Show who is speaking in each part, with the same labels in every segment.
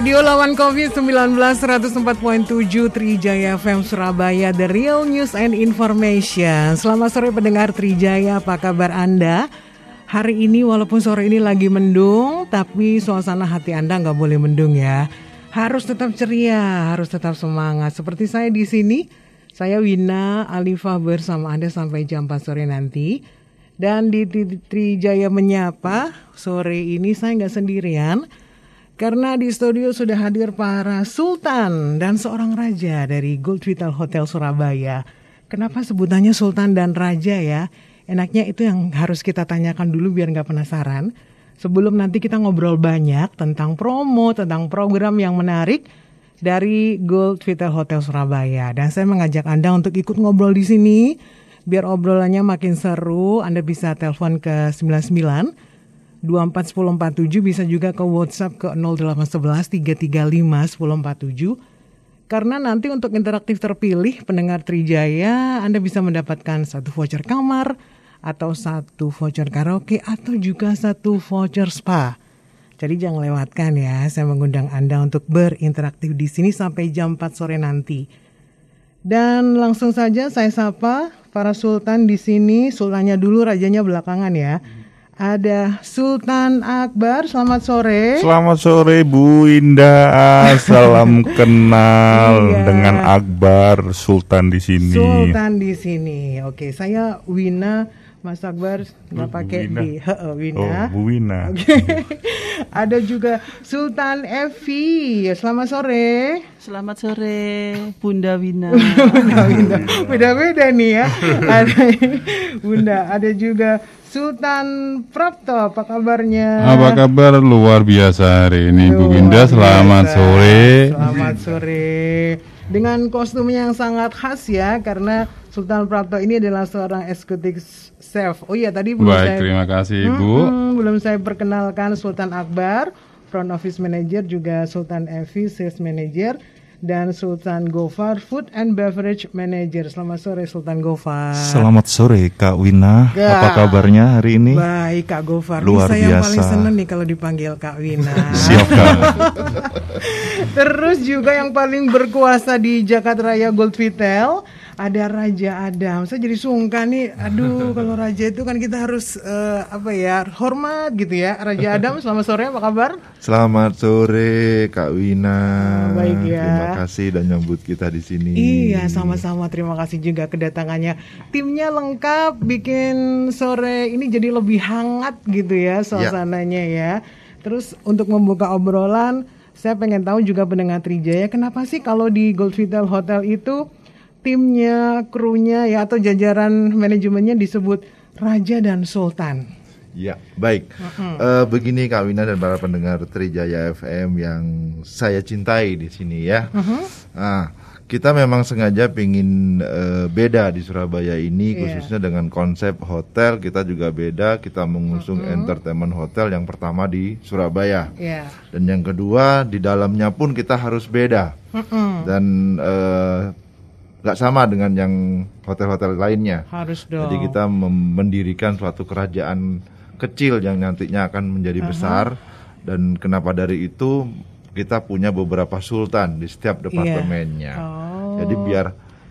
Speaker 1: Radio lawan COVID-19 104.7 Trijaya FM Surabaya The Real News and Information. Selamat sore pendengar Trijaya, apa kabar Anda? Hari ini walaupun sore ini lagi mendung Tapi suasana hati Anda nggak boleh mendung ya. Harus tetap ceria, harus tetap semangat. Seperti saya di sini Saya Wina Alifah bersama Anda sampai jam 4 sore nanti. Dan di Trijaya Menyapa sore ini saya nggak sendirian karena di studio sudah hadir para sultan dan seorang raja dari Gold Vital Hotel Surabaya. Kenapa sebutannya sultan dan raja ya? Enaknya itu yang harus kita tanyakan dulu biar nggak penasaran. Sebelum nanti kita ngobrol banyak tentang promo, tentang program yang menarik dari Gold Vital Hotel Surabaya. Dan saya mengajak Anda untuk ikut ngobrol di sini. Biar obrolannya makin seru, Anda bisa telepon ke 99 241047 bisa juga ke WhatsApp ke 0811 335 1047. Karena nanti untuk interaktif terpilih pendengar Trijaya Anda bisa mendapatkan satu voucher kamar atau satu voucher karaoke atau juga satu voucher spa. Jadi jangan lewatkan ya, saya mengundang Anda untuk berinteraksi di sini sampai jam 4 sore nanti. Dan langsung saja saya sapa para sultan di sini, sultannya dulu, rajanya belakangan ya. Ada Sultan Akbar, selamat sore.
Speaker 2: Selamat sore Bu Indah, salam kenal iya. dengan Akbar Sultan di sini.
Speaker 1: Sultan di sini, oke. Saya Wina, Mas Akbar nggak pakai di He, Wina.
Speaker 2: Oh, Bu Wina.
Speaker 1: Oke. Ada juga Sultan Evi. Selamat sore.
Speaker 3: Selamat sore, Bunda Wina.
Speaker 1: Bunda Wina. Beda-beda nih ya. Ada Bunda, ada juga Sultan Prapto, apa kabarnya?
Speaker 2: Apa kabar luar biasa hari ini luar Bu Winda, selamat biasa. sore.
Speaker 1: Selamat sore. Dengan kostum yang sangat khas ya, karena Sultan Prapto ini adalah seorang eksekutif chef. Oh iya tadi
Speaker 2: belum Baik, saya, terima kasih Ibu.
Speaker 1: Hmm, belum saya perkenalkan Sultan Akbar, front office manager juga Sultan Evi, sales manager dan Sultan Gofar, Food and Beverage Manager. Selamat sore Sultan Gofar.
Speaker 4: Selamat sore Kak Wina. Gak. Apa kabarnya hari ini?
Speaker 1: Baik Kak Gofar.
Speaker 4: Luar
Speaker 1: Saya
Speaker 4: biasa.
Speaker 1: yang paling senang nih kalau dipanggil Kak Wina.
Speaker 4: Siap Kak.
Speaker 1: Terus juga yang paling berkuasa di Jakarta Raya Gold Vitel ada Raja Adam. Saya jadi sungkan nih. Aduh, kalau Raja itu kan kita harus uh, apa ya hormat gitu ya. Raja Adam, selamat sore. Apa kabar?
Speaker 4: Selamat sore, Kak Wina.
Speaker 1: Oh, baik ya.
Speaker 4: Terima kasih dan nyambut kita di sini.
Speaker 1: Iya, sama-sama. Terima kasih juga kedatangannya. Timnya lengkap, bikin sore ini jadi lebih hangat gitu ya, ya. suasananya ya. ya. Terus untuk membuka obrolan, saya pengen tahu juga pendengar Trijaya, kenapa sih kalau di Gold Vital Hotel itu timnya, krunya ya atau jajaran manajemennya disebut raja dan sultan.
Speaker 4: Ya, baik. Uh-huh. Uh, begini Kak Wina dan para pendengar Trijaya FM yang saya cintai di sini ya. Uh-huh. Nah, kita memang sengaja ingin uh, beda di Surabaya ini yeah. khususnya dengan konsep hotel kita juga beda. Kita mengusung uh-huh. entertainment hotel yang pertama di Surabaya.
Speaker 1: Yeah.
Speaker 4: Dan yang kedua di dalamnya pun kita harus beda. Uh-huh. Dan uh, nggak sama dengan yang hotel-hotel lainnya.
Speaker 1: Harus dong.
Speaker 4: Jadi kita mendirikan suatu kerajaan kecil yang nantinya akan menjadi uh -huh. besar dan kenapa dari itu kita punya beberapa sultan di setiap iya. departemennya. Yeah. Oh. Jadi biar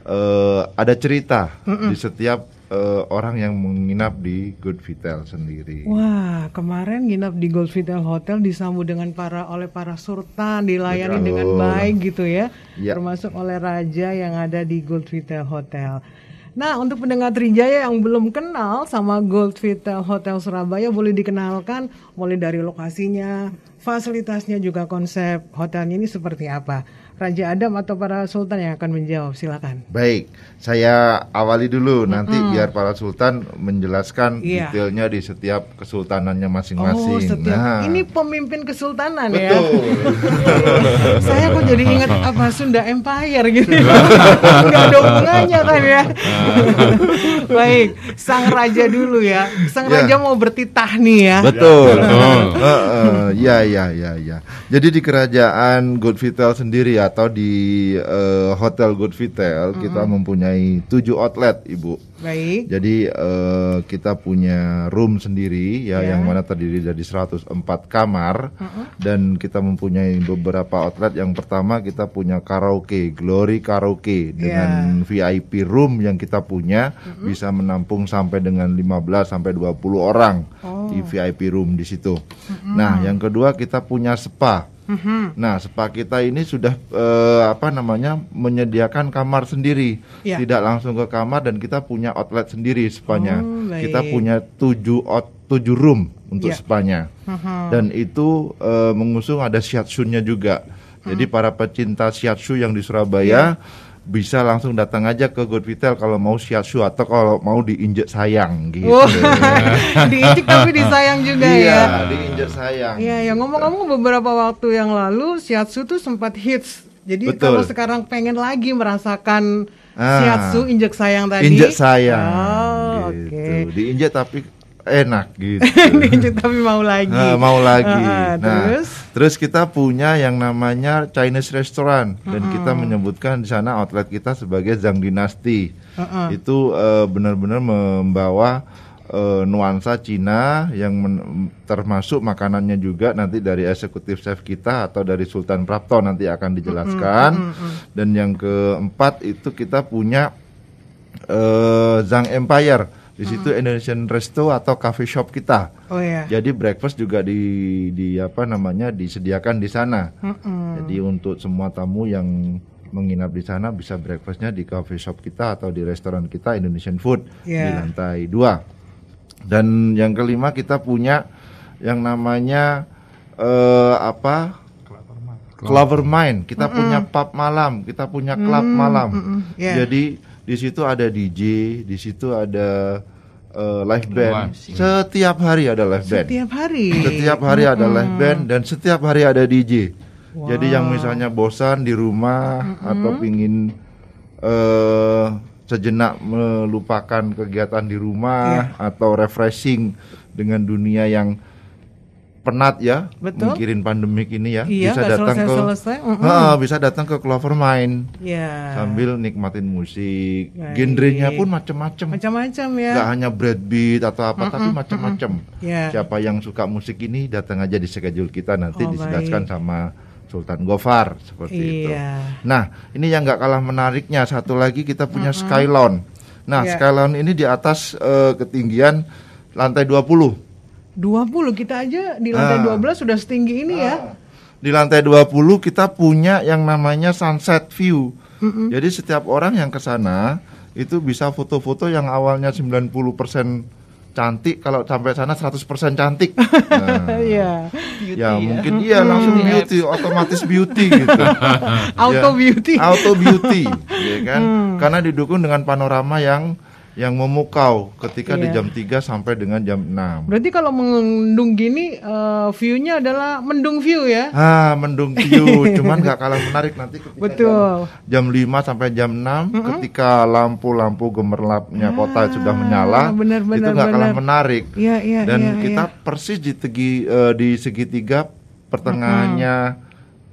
Speaker 4: uh, ada cerita mm -mm. di setiap uh, orang yang menginap di Good Vital sendiri.
Speaker 1: Wah, kemarin nginap di Good Vital Hotel disambut dengan para oleh para sultan, dilayani Betul. dengan baik gitu ya. ya. Termasuk oleh raja yang ada di Gold Vital Hotel. Nah, untuk pendengar Trijaya yang belum kenal sama Gold Vital Hotel Surabaya boleh dikenalkan mulai dari lokasinya, fasilitasnya juga konsep hotelnya ini seperti apa. Raja Adam atau para sultan yang akan menjawab silakan.
Speaker 4: Baik, saya awali dulu mm-hmm. nanti biar para sultan menjelaskan yeah. detailnya di setiap kesultanannya masing-masing. Oh,
Speaker 1: setiap. Nah. Ini pemimpin kesultanan ya? Betul. ya. kok jadi ingat apa Sunda Empire gitu. Enggak ada hubungannya kan ya. Baik, sang raja dulu ya. Sang yeah. raja mau bertitah nih ya.
Speaker 4: Betul. Uh, uh, ya ya, ya, ya. Jadi di kerajaan Good Vital sendiri atau di eh, Hotel Good Vital kita mempunyai tujuh outlet, Ibu.
Speaker 1: Baik.
Speaker 4: Jadi eh, kita punya room sendiri ya,
Speaker 1: Ya.
Speaker 4: yang mana terdiri dari 104 kamar dan kita mempunyai beberapa outlet. Yang pertama kita punya karaoke, Glory Karaoke dengan VIP room yang kita punya bisa menampung sampai dengan 15 sampai 20 orang di VIP room di situ. Nah, yang kedua kita punya spa. Nah, spa kita ini sudah eh, apa namanya menyediakan kamar sendiri,
Speaker 1: Ya.
Speaker 4: tidak langsung ke kamar dan kita punya outlet sendiri spanya.
Speaker 1: Oh, baik.
Speaker 4: kita punya tujuh out, tujuh room untuk
Speaker 1: Ya.
Speaker 4: spanya, dan itu eh, mengusung ada shiatsu-nya juga. Jadi para pecinta shiatsu yang di Surabaya
Speaker 1: Ya.
Speaker 4: Bisa langsung datang aja ke Good Vital kalau mau shiatsu atau kalau mau diinjek sayang gitu.
Speaker 1: Oh, diinjek tapi disayang juga
Speaker 4: iya,
Speaker 1: ya.
Speaker 4: diinjek sayang.
Speaker 1: Iya, ya ngomong-ngomong beberapa waktu yang lalu shiatsu tuh sempat hits. Jadi
Speaker 4: Betul.
Speaker 1: kalau sekarang pengen lagi merasakan
Speaker 4: Ah.
Speaker 1: shiatsu injek sayang tadi.
Speaker 4: Injek sayang.
Speaker 1: Oh,
Speaker 4: gitu.
Speaker 1: oke.
Speaker 4: Diinjek tapi enak gitu.
Speaker 1: Diinjek tapi mau lagi.
Speaker 4: Nah, mau lagi.
Speaker 1: Ah, ah,
Speaker 4: nah,
Speaker 1: terus
Speaker 4: terus kita punya yang namanya Chinese restaurant dan kita menyebutkan di sana outlet kita sebagai Zhang Dynasty. Itu eh, benar-benar membawa eh, nuansa Cina yang men- termasuk makanannya juga nanti dari eksekutif chef kita atau dari Sultan Prapto nanti akan dijelaskan. Dan yang keempat itu kita punya eh, Zhang Empire. Di situ Indonesian Resto atau coffee shop kita.
Speaker 1: Oh ya.
Speaker 4: Jadi breakfast juga di di apa namanya disediakan di sana. Jadi untuk semua tamu yang menginap di sana bisa breakfastnya di coffee shop kita atau di restoran kita Indonesian Food di
Speaker 1: Ya.
Speaker 4: lantai dua. Dan yang kelima kita punya yang namanya eh, apa? Clover Mine. Kita punya pub malam, kita punya klub malam.
Speaker 1: Ya.
Speaker 4: Jadi di situ ada DJ, di situ ada eh, live band. Setiap hari ada live band.
Speaker 1: Setiap hari.
Speaker 4: Setiap hari ada live band dan setiap hari ada DJ. Jadi yang misalnya bosan di rumah atau pingin eh sejenak melupakan kegiatan di rumah atau refreshing dengan dunia yang penat ya,
Speaker 1: Betul.
Speaker 4: mungkirin pandemik ini ya,
Speaker 1: Iya,
Speaker 4: bisa datang ke
Speaker 1: selesai-selesai, mm-mm.
Speaker 4: Ha, bisa datang ke Clover Mine
Speaker 1: Ya.
Speaker 4: sambil nikmatin musik.
Speaker 1: Baik.
Speaker 4: Genrenya pun macam-macam.
Speaker 1: Macam-macam ya.
Speaker 4: Nggak hanya breakbeat atau apa, tapi macam-macam.
Speaker 1: Ya.
Speaker 4: Siapa yang suka musik ini datang aja di schedule kita nanti
Speaker 1: Oh,
Speaker 4: dijelaskan sama Sultan Gofar seperti itu.
Speaker 1: Iya.
Speaker 4: Nah, ini yang nggak kalah menariknya satu lagi kita punya Skylon. Nah,
Speaker 1: Ya.
Speaker 4: Skylon ini di atas eh, ketinggian lantai 20.
Speaker 1: 20 kita aja di lantai
Speaker 4: Ah.
Speaker 1: 12 sudah setinggi ini ya.
Speaker 4: Di lantai 20 kita punya yang namanya sunset view. Jadi setiap orang yang ke sana itu bisa foto-foto yang awalnya 90% cantik kalau sampai sana 100% cantik. Nah,
Speaker 1: Iya.
Speaker 4: ya mungkin iya langsung beauty, otomatis beauty gitu.
Speaker 1: Auto
Speaker 4: Ya,
Speaker 1: beauty.
Speaker 4: Auto beauty, ya kan? Karena didukung dengan panorama yang yang memukau ketika di
Speaker 1: Iya.
Speaker 4: jam 3 sampai dengan jam 6.
Speaker 1: Berarti kalau mendung gini eh, view-nya adalah mendung view ya.
Speaker 4: Ah, mendung view, cuman nggak kalah menarik nanti ketika
Speaker 1: Betul.
Speaker 4: jam, jam 5 sampai jam 6 ketika lampu-lampu gemerlapnya kota sudah
Speaker 1: Ah,
Speaker 4: menyala,
Speaker 1: benar,
Speaker 4: itu
Speaker 1: benar,
Speaker 4: nggak kalah menarik.
Speaker 1: Iya, iya,
Speaker 4: Dan
Speaker 1: iya,
Speaker 4: kita
Speaker 1: iya.
Speaker 4: persis di tegi eh, di segitiga pertengahannya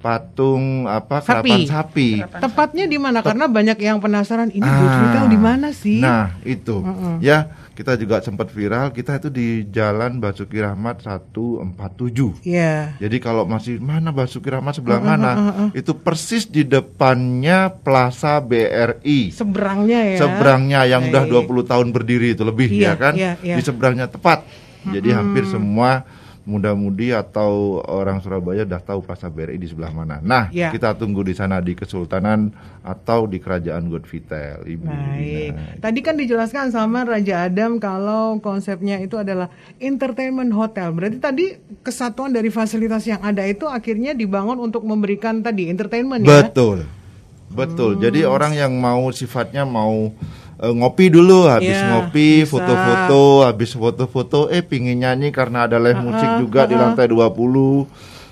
Speaker 4: patung apa kerapan sapi.
Speaker 1: Tepatnya di mana? Karena banyak yang penasaran ini Vital di mana sih?
Speaker 4: Nah, itu. Ya, kita juga sempat viral, kita itu di Jalan Basuki Rahmat 147.
Speaker 1: Iya.
Speaker 4: Jadi kalau masih mana Basuki Rahmat sebelah mana? Itu persis di depannya Plaza BRI.
Speaker 1: Seberangnya ya.
Speaker 4: Seberangnya yang udah
Speaker 1: Baik.
Speaker 4: 20 tahun berdiri itu lebih
Speaker 1: Iya,
Speaker 4: ya kan?
Speaker 1: iya, iya.
Speaker 4: Di seberangnya tepat. Jadi hampir semua muda-mudi atau orang Surabaya udah tahu Plaza BRI di sebelah mana. Nah,
Speaker 1: Iya.
Speaker 4: kita tunggu di sana di Kesultanan atau di Kerajaan Good Vitel, Ibu.
Speaker 1: Baik.
Speaker 4: Nah,
Speaker 1: Tadi kan dijelaskan sama Raja Adam kalau konsepnya itu adalah entertainment hotel. Berarti tadi kesatuan dari fasilitas yang ada itu akhirnya dibangun untuk memberikan tadi entertainment ya.
Speaker 4: Betul. Betul. Jadi orang yang mau sifatnya mau eh, ngopi dulu, habis
Speaker 1: Iya,
Speaker 4: ngopi, foto-foto, habis foto-foto, eh pingin nyanyi karena ada live musik juga di lantai 20.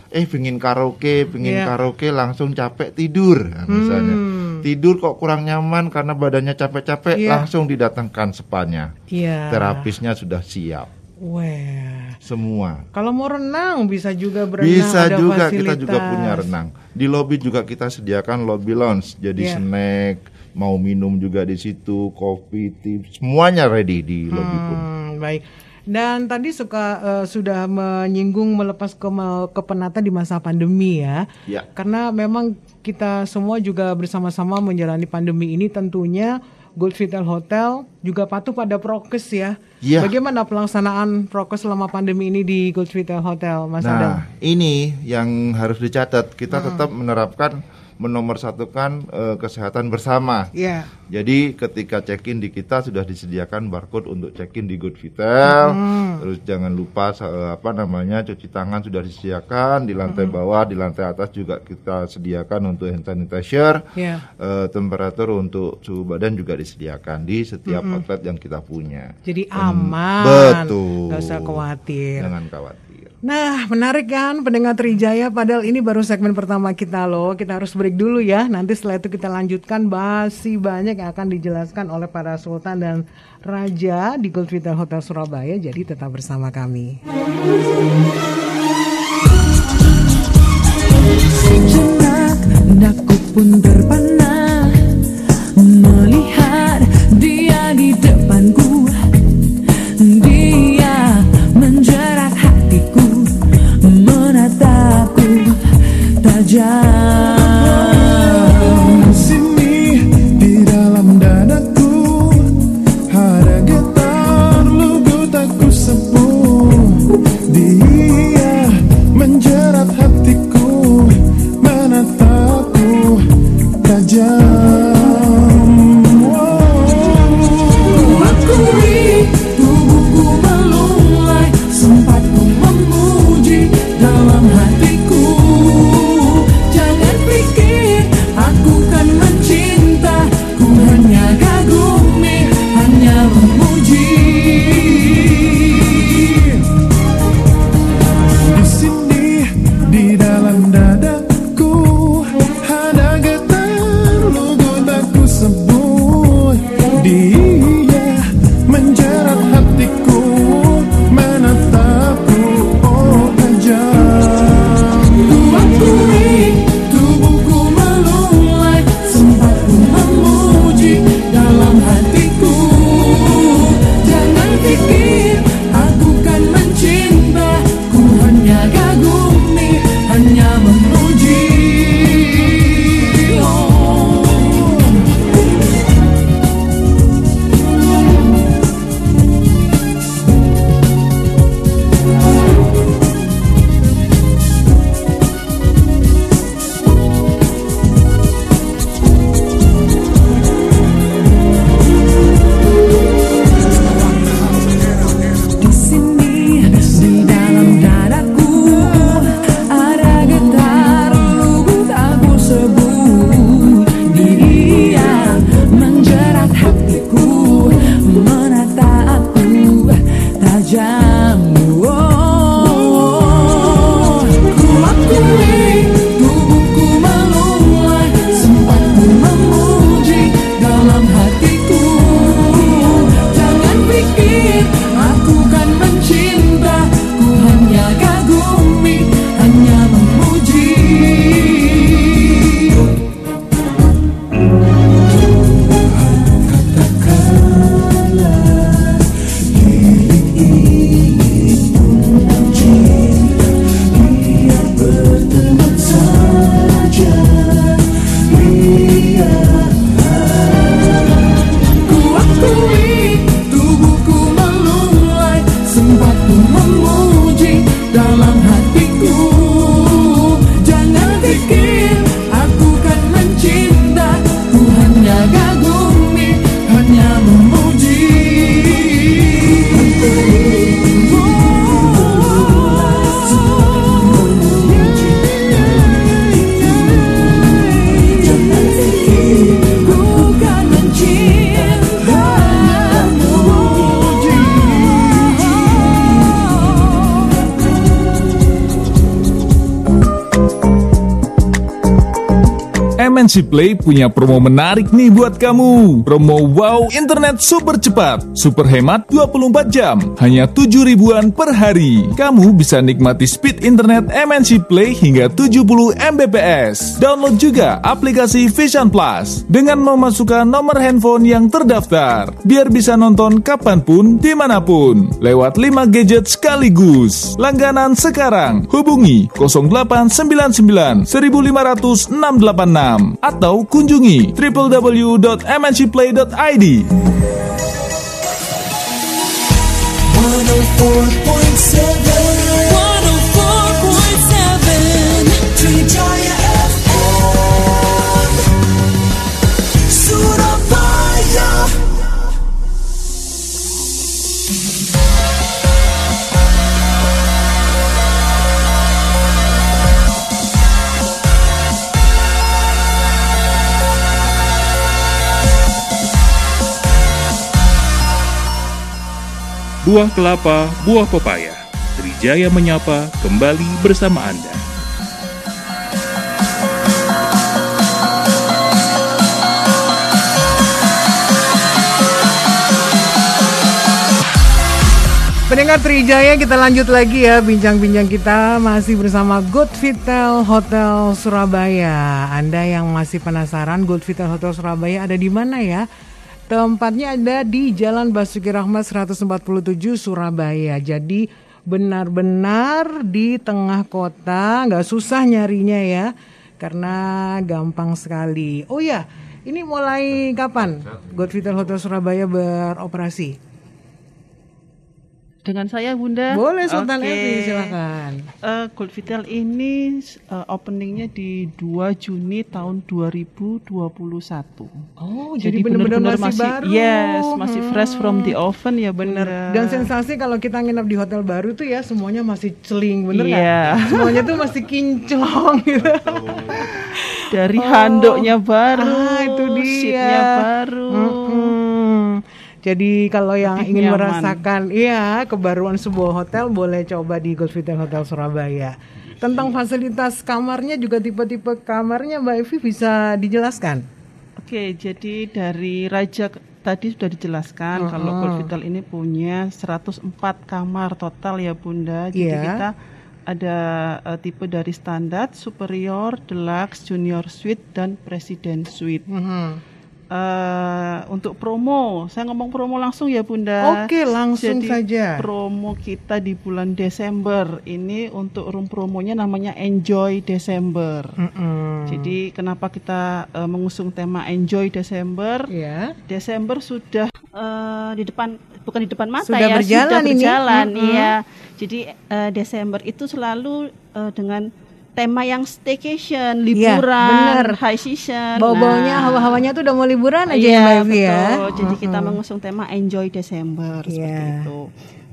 Speaker 4: Eh pingin karaoke, pingin
Speaker 1: Iya.
Speaker 4: karaoke langsung capek tidur nah, misalnya.
Speaker 1: Hmm.
Speaker 4: Tidur kok kurang nyaman karena badannya capek-capek,
Speaker 1: Iya.
Speaker 4: langsung didatangkan spanya.
Speaker 1: Iya.
Speaker 4: Terapisnya sudah siap.
Speaker 1: Wah.
Speaker 4: Semua.
Speaker 1: Kalau mau renang bisa juga berenang.
Speaker 4: Bisa
Speaker 1: ada
Speaker 4: juga kita
Speaker 1: fasilitas.
Speaker 4: juga punya renang. Di lobi juga kita sediakan lobby lounge. Jadi
Speaker 1: Iya.
Speaker 4: snack, mau minum juga di situ, kopi, tips, semuanya ready di lobi pun.
Speaker 1: Hmm, baik. Dan tadi suka eh, sudah menyinggung melepas ke kepenatan di masa pandemi ya.
Speaker 4: Ya.
Speaker 1: Karena memang kita semua juga bersama-sama menjalani pandemi ini tentunya Gold Vital Hotel juga patuh pada prokes ya.
Speaker 4: Iya.
Speaker 1: Bagaimana pelaksanaan prokes selama pandemi ini di Gold Vital Hotel, Mas Adam?
Speaker 4: Nah, ini yang harus dicatat. Kita
Speaker 1: Hmm.
Speaker 4: tetap menerapkan menomorsatukan eh, kesehatan bersama.
Speaker 1: Iya.
Speaker 4: Jadi ketika check-in di kita sudah disediakan barcode untuk check-in di Good Vital.
Speaker 1: Hmm.
Speaker 4: Terus jangan lupa eh, apa namanya cuci tangan sudah disediakan di lantai
Speaker 1: Hmm.
Speaker 4: bawah, di lantai atas juga kita sediakan untuk hand sanitizer.
Speaker 1: Iya.
Speaker 4: Eh, temperatur untuk suhu badan juga disediakan di setiap
Speaker 1: Hmm.
Speaker 4: outlet yang kita punya.
Speaker 1: Jadi aman.
Speaker 4: Betul.
Speaker 1: Gak usah khawatir.
Speaker 4: Jangan khawatir.
Speaker 1: Nah, menarik kan pendengar Trijaya padahal ini baru segmen pertama kita loh. Kita harus break dulu ya. Nanti setelah itu kita lanjutkan masih banyak yang akan dijelaskan oleh para sultan dan raja di Gold Vital Hotel Surabaya. Jadi tetap bersama kami.
Speaker 5: Sejenak pun terpana
Speaker 6: Play punya promo menarik nih buat kamu. Promo Wow Internet super cepat, super hemat 24 jam, hanya 7 ribuan per hari. Kamu bisa nikmati speed internet MNC Play hingga 70 Mbps. Download juga aplikasi Vision Plus dengan memasukkan nomor handphone yang terdaftar, biar bisa nonton kapan pun, di mana pun, lewat 5 gadget sekaligus. Langganan sekarang, hubungi 0899 1500 686 atau kunjungi www.mncplay.id.
Speaker 5: 104.7
Speaker 7: Buah kelapa, buah pepaya. Trijaya menyapa kembali bersama Anda.
Speaker 1: Pendengar Trijaya kita lanjut lagi ya bincang-bincang kita masih bersama Good Vital Hotel Surabaya. Anda yang masih penasaran Good Vital Hotel Surabaya ada di mana ya? Tempatnya ada di Jalan Basuki Rahmat 147 Surabaya. Jadi benar-benar di tengah kota, nggak susah nyarinya ya, karena gampang sekali. Oh ya, ini mulai kapan Good Vital Hotel Surabaya beroperasi?
Speaker 3: Dengan saya Bunda.
Speaker 1: Boleh Sultan
Speaker 3: Oke.
Speaker 1: Evi, silakan.
Speaker 3: Eh, Gold Vital ini eh, openingnya di 2 Juni tahun 2021.
Speaker 1: Oh, jadi benar-benar
Speaker 3: benar-benar
Speaker 1: masih, baru.
Speaker 3: Yes, masih fresh from the oven ya. Bunda.
Speaker 1: Dan sensasi kalau kita nginep di hotel baru tuh ya semuanya masih celing, bener nggak?
Speaker 3: Iya.
Speaker 1: Semuanya tuh masih kinclong gitu.
Speaker 3: Dari
Speaker 1: Oh.
Speaker 3: handuknya baru,
Speaker 1: Ah, itu dia.
Speaker 3: baru.
Speaker 1: Mm-mm. Jadi kalau yang
Speaker 3: Lebih
Speaker 1: ingin
Speaker 3: nyaman.
Speaker 1: merasakan iya kebaruan sebuah hotel boleh coba di Gold Vital Hotel Surabaya. Tentang fasilitas kamarnya juga tipe-tipe kamarnya Mbak Evi bisa dijelaskan?
Speaker 3: Oke, jadi dari Raja tadi sudah dijelaskan kalau Gold Vital ini punya 104 kamar total ya Bunda. Jadi
Speaker 1: Iya.
Speaker 3: kita ada eh, tipe dari standar, superior, deluxe, junior suite dan presiden suite.
Speaker 1: Mhm.
Speaker 3: Eh, untuk promo, saya ngomong promo langsung ya Bunda.
Speaker 1: Oke, langsung
Speaker 3: Jadi,
Speaker 1: saja.
Speaker 3: Promo kita di bulan Desember ini untuk room promonya namanya Enjoy Desember.
Speaker 1: Mm-mm.
Speaker 3: Jadi kenapa kita eh, mengusung tema Enjoy Desember?
Speaker 1: ya.
Speaker 3: Desember sudah eh, di depan bukan di depan mata
Speaker 1: Sudah
Speaker 3: ya,
Speaker 1: berjalan
Speaker 3: sudah
Speaker 1: ini.
Speaker 3: berjalan
Speaker 1: Mm-mm.
Speaker 3: iya. Jadi eh, Desember itu selalu eh, dengan tema yang staycation,
Speaker 1: Iya,
Speaker 3: liburan,
Speaker 1: bener.
Speaker 3: high season.
Speaker 1: Bau-baunya,
Speaker 3: Nah,
Speaker 1: hawa-hawanya tuh udah mau liburan aja ya Mbak Evi ya.
Speaker 3: betul. Jadi kita mengusung tema Enjoy Desember seperti
Speaker 1: Iya.
Speaker 3: itu.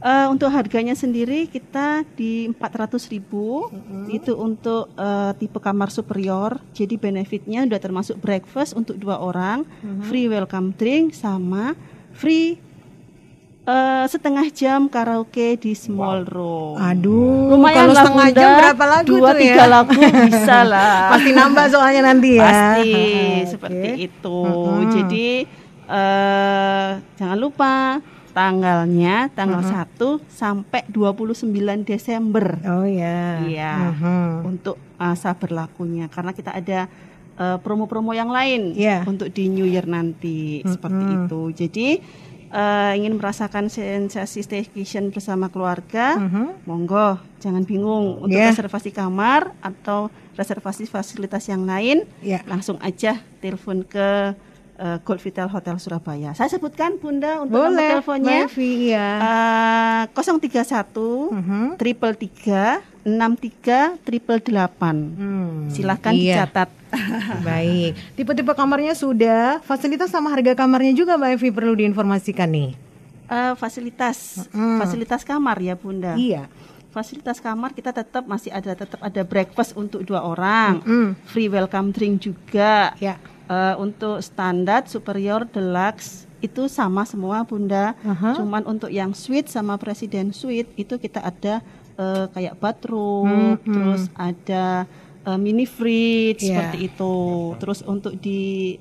Speaker 3: Eh, untuk harganya sendiri kita di 400.000 itu untuk eh, tipe kamar superior. Jadi benefitnya udah termasuk breakfast untuk dua orang, free welcome drink sama free eh, setengah jam karaoke di small room.
Speaker 1: Aduh,
Speaker 3: Lumayan
Speaker 1: kalau
Speaker 3: lah
Speaker 1: setengah
Speaker 3: Bunda,
Speaker 1: jam berapa lagu
Speaker 3: dua,
Speaker 1: tuh ya?
Speaker 3: tiga lagu bisa lah.
Speaker 1: Pasti nambah soalnya nanti ya.
Speaker 3: Pasti
Speaker 1: Oke.
Speaker 3: seperti itu.
Speaker 1: Mm-mm.
Speaker 3: Jadi eh jangan lupa tanggalnya tanggal 1 sampai 29 Desember.
Speaker 1: Oh ya.
Speaker 3: Iya.
Speaker 1: Mhm.
Speaker 3: Untuk masa berlakunya karena kita ada eh, promo-promo yang lain
Speaker 1: Iya.
Speaker 3: untuk di New Year nanti seperti itu. Jadi eh, ingin merasakan sensasi staycation bersama keluarga, monggo jangan bingung untuk
Speaker 1: Iya.
Speaker 3: reservasi kamar atau reservasi fasilitas yang lain
Speaker 1: Iya.
Speaker 3: langsung aja telepon ke eh, Gold Vital Hotel Surabaya. Saya sebutkan Bunda untuk nomor
Speaker 1: Boleh,
Speaker 3: teleponnya
Speaker 1: Evi ya.
Speaker 3: eh 031
Speaker 1: Mhm.
Speaker 3: triple tiga enam tiga triple delapan.
Speaker 1: Hmm,
Speaker 3: Silahkan
Speaker 1: iya.
Speaker 3: dicatat.
Speaker 1: Baik. Tipe-tipe kamarnya sudah, fasilitas sama harga kamarnya juga Mbak Evi perlu diinformasikan nih.
Speaker 3: Eh, fasilitas,
Speaker 1: Mm.
Speaker 3: fasilitas kamar ya Bunda.
Speaker 1: Iya.
Speaker 3: Fasilitas kamar kita tetap masih ada tetap ada breakfast untuk dua orang,
Speaker 1: Mm.
Speaker 3: free welcome drink juga.
Speaker 1: Ya.
Speaker 3: Eh, untuk standar, superior, deluxe itu sama semua Bunda.
Speaker 1: Aha.
Speaker 3: Cuman untuk yang suite sama presiden suite itu kita ada eh, kayak bathroom,
Speaker 1: Mhm.
Speaker 3: terus ada eh, mini fridge
Speaker 1: Iya.
Speaker 3: seperti itu. Terus untuk di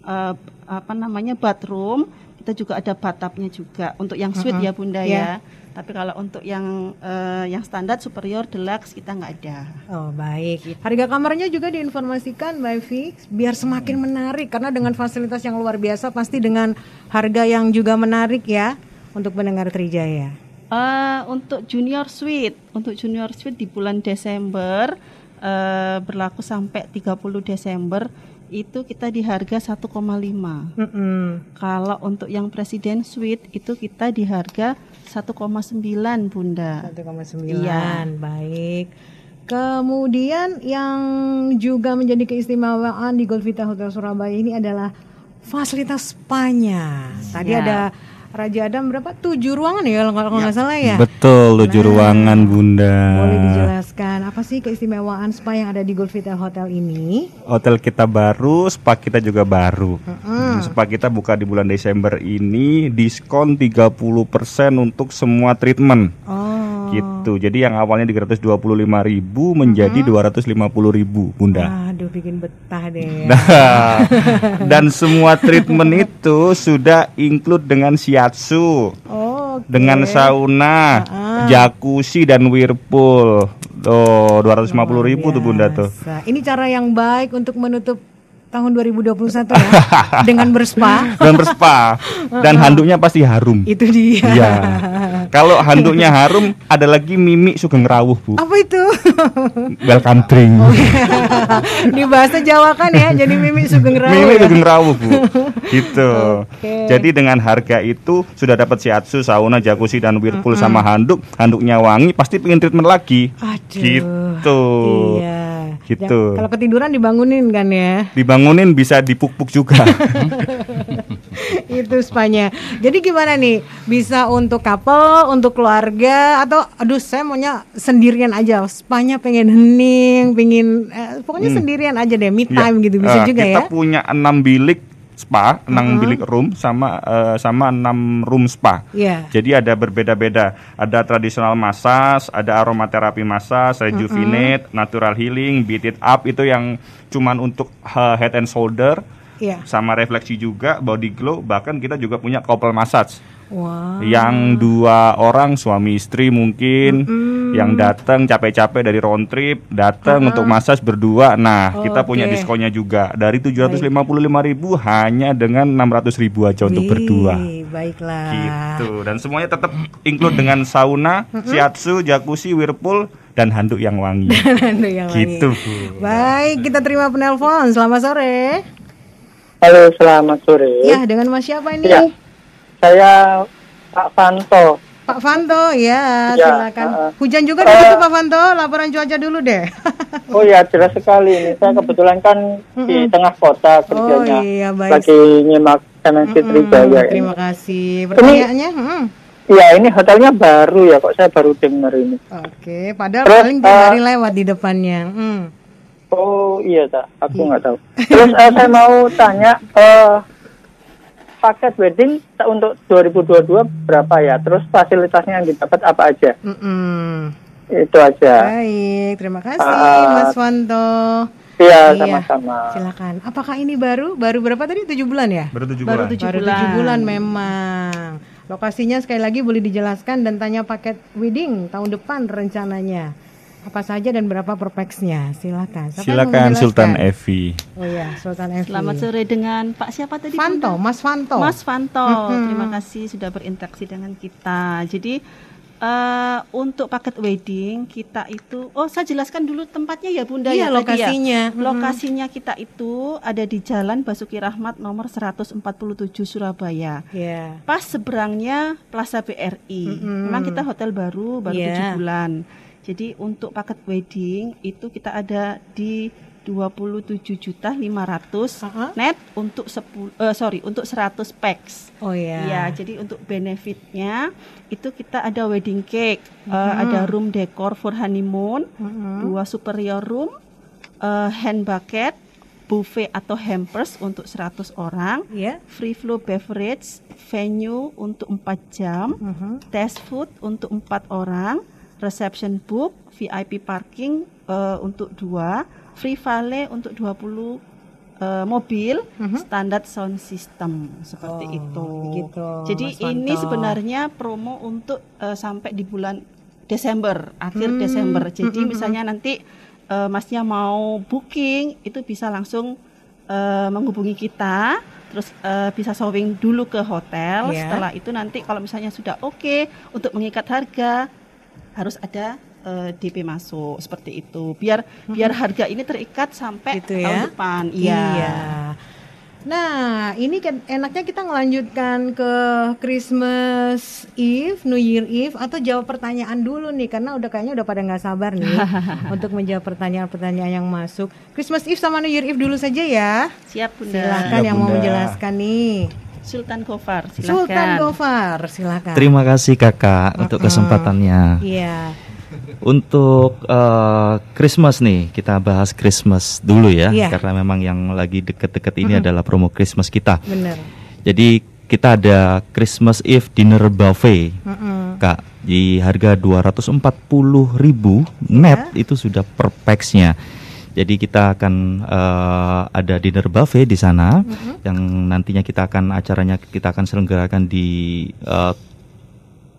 Speaker 3: eh, apa namanya bathroom kita juga ada bathtubnya juga untuk yang suite ya Bunda
Speaker 1: Iya.
Speaker 3: ya. Tapi kalau untuk yang eh, yang standar superior deluxe kita nggak ada.
Speaker 1: Oh baik, harga kamarnya juga diinformasikan Mbak Fix biar semakin menarik karena dengan fasilitas yang luar biasa pasti dengan harga yang juga menarik ya untuk pendengar Trijaya.
Speaker 3: Eh, untuk junior suite, untuk junior suite di bulan Desember eh, berlaku sampai 30 Desember itu kita di harga 1,5.
Speaker 1: Mm-mm.
Speaker 3: Kalau untuk yang presiden suite itu kita di harga 1,9 Bunda.
Speaker 1: 1,9
Speaker 3: Iya.
Speaker 1: baik. Kemudian yang juga menjadi keistimewaan di Golvita Hotel Surabaya ini adalah fasilitas spanya. Tadi
Speaker 3: Ya.
Speaker 1: ada Raja Adam berapa? Tujuh ruangan ya kalau nggak salah ya.
Speaker 2: Betul, tujuh ruangan Bunda.
Speaker 1: Boleh dijelaskan apa sih keistimewaan spa yang ada di Golvita Hotel ini?
Speaker 2: Hotel kita baru, spa kita juga baru. Spa kita buka di bulan Desember ini diskon 30% untuk semua treatment.
Speaker 1: Oh.
Speaker 2: Gitu. Jadi yang awalnya 325.000 menjadi 250.000, Bunda.
Speaker 1: Aduh bikin betah deh.
Speaker 2: Nah, dan semua treatment itu sudah include dengan shiatsu,
Speaker 1: Oh, oke.
Speaker 2: dengan sauna, jacuzzi dan whirlpool. Tuh, 250.000 tuh Bunda tuh.
Speaker 1: Ini cara yang baik untuk menutup tahun 2021 ya dengan berspa.
Speaker 2: Dan berspa dan handuknya pasti harum.
Speaker 1: Itu dia.
Speaker 2: Iya. Kalau handuknya harum, ada lagi Mimi Sugeng Rawuh, Bu.
Speaker 1: Apa itu?
Speaker 2: Welcome drink.
Speaker 1: Di bahasa Jawa kan ya, jadi Mimi Sugeng Rawu
Speaker 2: Mimi
Speaker 1: ya.
Speaker 2: Sugeng Rawuh, Bu. gitu.
Speaker 1: Oke.
Speaker 2: Jadi dengan harga itu sudah dapat shiatsu, sauna, jacuzzi dan whirlpool sama handuk, handuknya wangi, pasti pengen treatment lagi.
Speaker 1: Aduh.
Speaker 2: Gitu.
Speaker 1: Iya.
Speaker 2: Gitu.
Speaker 1: Ya, kalau ketiduran dibangunin kan ya.
Speaker 2: Dibangunin bisa dipuk-puk juga.
Speaker 1: itu spanya. Jadi gimana nih? Bisa untuk couple, untuk keluarga atau aduh saya maunya sendirian aja. Spanya pengen hening, pengen eh, pokoknya sendirian aja deh, me time
Speaker 2: Ya,
Speaker 1: gitu bisa
Speaker 2: eh,
Speaker 1: juga
Speaker 2: kita
Speaker 1: ya.
Speaker 2: punya enam bilik spa, enam bilik room sama eh, sama enam room spa.
Speaker 1: Iya.
Speaker 2: Jadi ada berbeda-beda. Ada tradisional massage, ada aromaterapi massage, rejuvenate, natural healing, beat it up itu yang cuman untuk eh, head and shoulder
Speaker 1: Iya.
Speaker 2: sama refleksi juga, body glow, bahkan kita juga punya couple massage.
Speaker 1: Wah.
Speaker 2: Yang dua orang suami istri mungkin yang datang capek-capek dari road trip, datang untuk massage berdua. Nah, kita punya
Speaker 1: Oke.
Speaker 2: diskonnya juga dari 755.000 hanya dengan 600.000 aja untuk
Speaker 1: Wih,
Speaker 2: berdua.
Speaker 1: Baiklah.
Speaker 2: Gitu. Dan semuanya tetap include dengan sauna, shiatsu, jacuzzi, whirlpool dan handuk yang wangi.
Speaker 1: Aduh, yang
Speaker 2: gitu,
Speaker 1: wangi.
Speaker 2: Bu.
Speaker 1: Baik, kita terima penelpon. Selamat sore.
Speaker 8: Halo, selamat sore.
Speaker 1: Ya, dengan Mas siapa ini?
Speaker 8: Iya. Saya Pak Fanto.
Speaker 1: Pak Fanto, ya,
Speaker 8: Ya,
Speaker 1: silakan.
Speaker 8: uh,
Speaker 1: Hujan juga
Speaker 8: uh,
Speaker 1: di situ Pak Fanto. Laporan cuaca dulu deh.
Speaker 8: Oh ya, jelas sekali ini. Saya kebetulan kan di tengah kota kerjanya.
Speaker 1: iya, baik.
Speaker 8: Lagi nyimak MNC Trijaya ini.
Speaker 1: Terima kasih. Pertanyaannya.
Speaker 8: Iya, ini hotelnya baru ya, kok saya baru dengar ini.
Speaker 1: Oke, padahal
Speaker 8: Terus,
Speaker 1: paling
Speaker 8: uh,
Speaker 1: hari lewat di depannya. Hmm.
Speaker 8: Oh iya, tak. Aku nggak tahu. Terus eh, saya mau tanya, eh paket wedding untuk 2022 berapa ya? Terus fasilitasnya yang didapat apa aja?
Speaker 1: Mm-mm.
Speaker 8: Itu aja.
Speaker 1: Baik, terima kasih
Speaker 8: Uh,
Speaker 1: Mas Fanto.
Speaker 8: Iya,
Speaker 1: Iya.
Speaker 8: sama-sama.
Speaker 1: Silakan. Apakah ini baru? Baru berapa tadi? Tujuh bulan ya?
Speaker 2: Baru tujuh
Speaker 3: Baru
Speaker 2: bulan.
Speaker 3: tujuh
Speaker 1: Baru
Speaker 3: bulan.
Speaker 1: tujuh bulan memang. Lokasinya sekali lagi boleh dijelaskan dan tanya paket wedding tahun depan rencananya. Apa saja dan berapa per pax-nya? Silakan. Siapa
Speaker 2: Silakan? Sultan Evi.
Speaker 1: Oh iya, Sultan Evi.
Speaker 3: Selamat sore dengan Pak siapa tadi?
Speaker 1: Fanto,
Speaker 3: Bunda?
Speaker 1: Mas Fanto.
Speaker 3: Mas Fanto, terima kasih sudah berinteraksi dengan kita. Jadi eh, untuk paket wedding kita itu, oh saya jelaskan dulu tempatnya ya Bunda
Speaker 1: Iya,
Speaker 3: ya tadi ya.
Speaker 1: lokasinya. Mhm.
Speaker 3: Lokasinya kita itu ada di Jalan Basuki Rahmat nomor 147 Surabaya.
Speaker 1: Ya.
Speaker 3: Pas seberangnya Plaza BRI. Memang kita hotel baru, baru tujuh bulan. Jadi untuk paket wedding itu kita ada di 27 juta 500
Speaker 1: Uh-huh.
Speaker 3: net untuk 10 eh, sorry untuk 100 packs.
Speaker 1: Oh ya.
Speaker 3: Ya, jadi untuk benefitnya itu kita ada wedding cake, eh, ada room decor for honeymoon, dua superior room, eh, hand bucket, buffet atau hampers untuk 100 orang,
Speaker 1: Ya.
Speaker 3: free flow beverage, venue untuk 4 jam,
Speaker 1: Mhm.
Speaker 3: test food untuk empat orang, reception book, VIP parking eh, untuk dua, free valet untuk 20 eh, mobil, standar sound system seperti
Speaker 1: Mhm. Oh,
Speaker 3: itu.
Speaker 1: begitu,
Speaker 3: Jadi
Speaker 1: Mas
Speaker 3: ini
Speaker 1: Wanto.
Speaker 3: sebenarnya promo untuk eh, sampai di bulan Desember, akhir
Speaker 1: Hmm,
Speaker 3: Desember. Jadi
Speaker 1: mm, mm,
Speaker 3: misalnya nanti eh, masnya mau booking itu bisa langsung eh, menghubungi kita, terus eh, bisa showing dulu ke hotel.
Speaker 1: Iya.
Speaker 3: Setelah itu nanti kalau misalnya sudah oke untuk mengikat harga harus ada eh, DP masuk seperti itu. Biar biar harga ini terikat sampai
Speaker 1: Gitu
Speaker 3: tahun
Speaker 1: ya?
Speaker 3: depan. Iya.
Speaker 1: Nah, ini kan enaknya kita ngelanjutkan ke Christmas Eve, New Year Eve atau jawab pertanyaan dulu nih karena udah kayaknya udah pada nggak sabar nih untuk menjawab pertanyaan-pertanyaan yang masuk. Christmas Eve sama New Year Eve dulu saja ya.
Speaker 3: Siap Bunda.
Speaker 1: Silakan
Speaker 4: Siap,
Speaker 1: yang mau menjelaskan nih.
Speaker 3: Sultan Gofar, silakan.
Speaker 1: Sultan Gofar, silakan.
Speaker 9: Terima kasih kakak untuk kesempatannya.
Speaker 1: Iya.
Speaker 9: Untuk eh, Christmas nih, kita bahas Christmas dulu ya,
Speaker 1: Iya.
Speaker 9: karena memang yang lagi deket-deket ini adalah promo Christmas kita.
Speaker 1: Bener.
Speaker 9: Jadi kita ada Christmas Eve dinner buffet,
Speaker 1: Mm-mm.
Speaker 9: kak, di harga 240.000 net
Speaker 1: Iya.
Speaker 9: itu sudah per pax-nya. Jadi kita akan eh, ada dinner buffet di sana, yang nantinya kita akan acaranya kita akan selenggarakan di eh,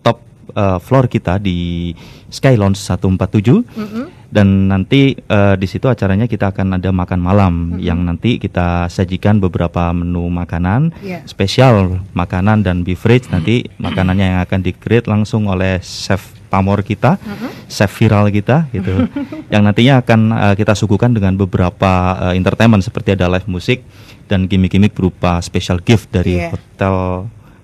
Speaker 9: top eh, floor kita di Sky Lounge 147
Speaker 1: Mm-mm.
Speaker 9: Dan nanti eh, di situ acaranya kita akan ada makan malam yang nanti kita sajikan beberapa menu makanan
Speaker 1: Iya.
Speaker 9: spesial makanan dan beverage nanti makanannya yang akan di-create langsung oleh chef pamor kita, chef viral kita gitu. yang nantinya akan eh, kita suguhkan dengan beberapa eh, entertainment seperti ada live musik dan gimmick-gimmick berupa special gift dari
Speaker 1: Iya.
Speaker 9: Hotel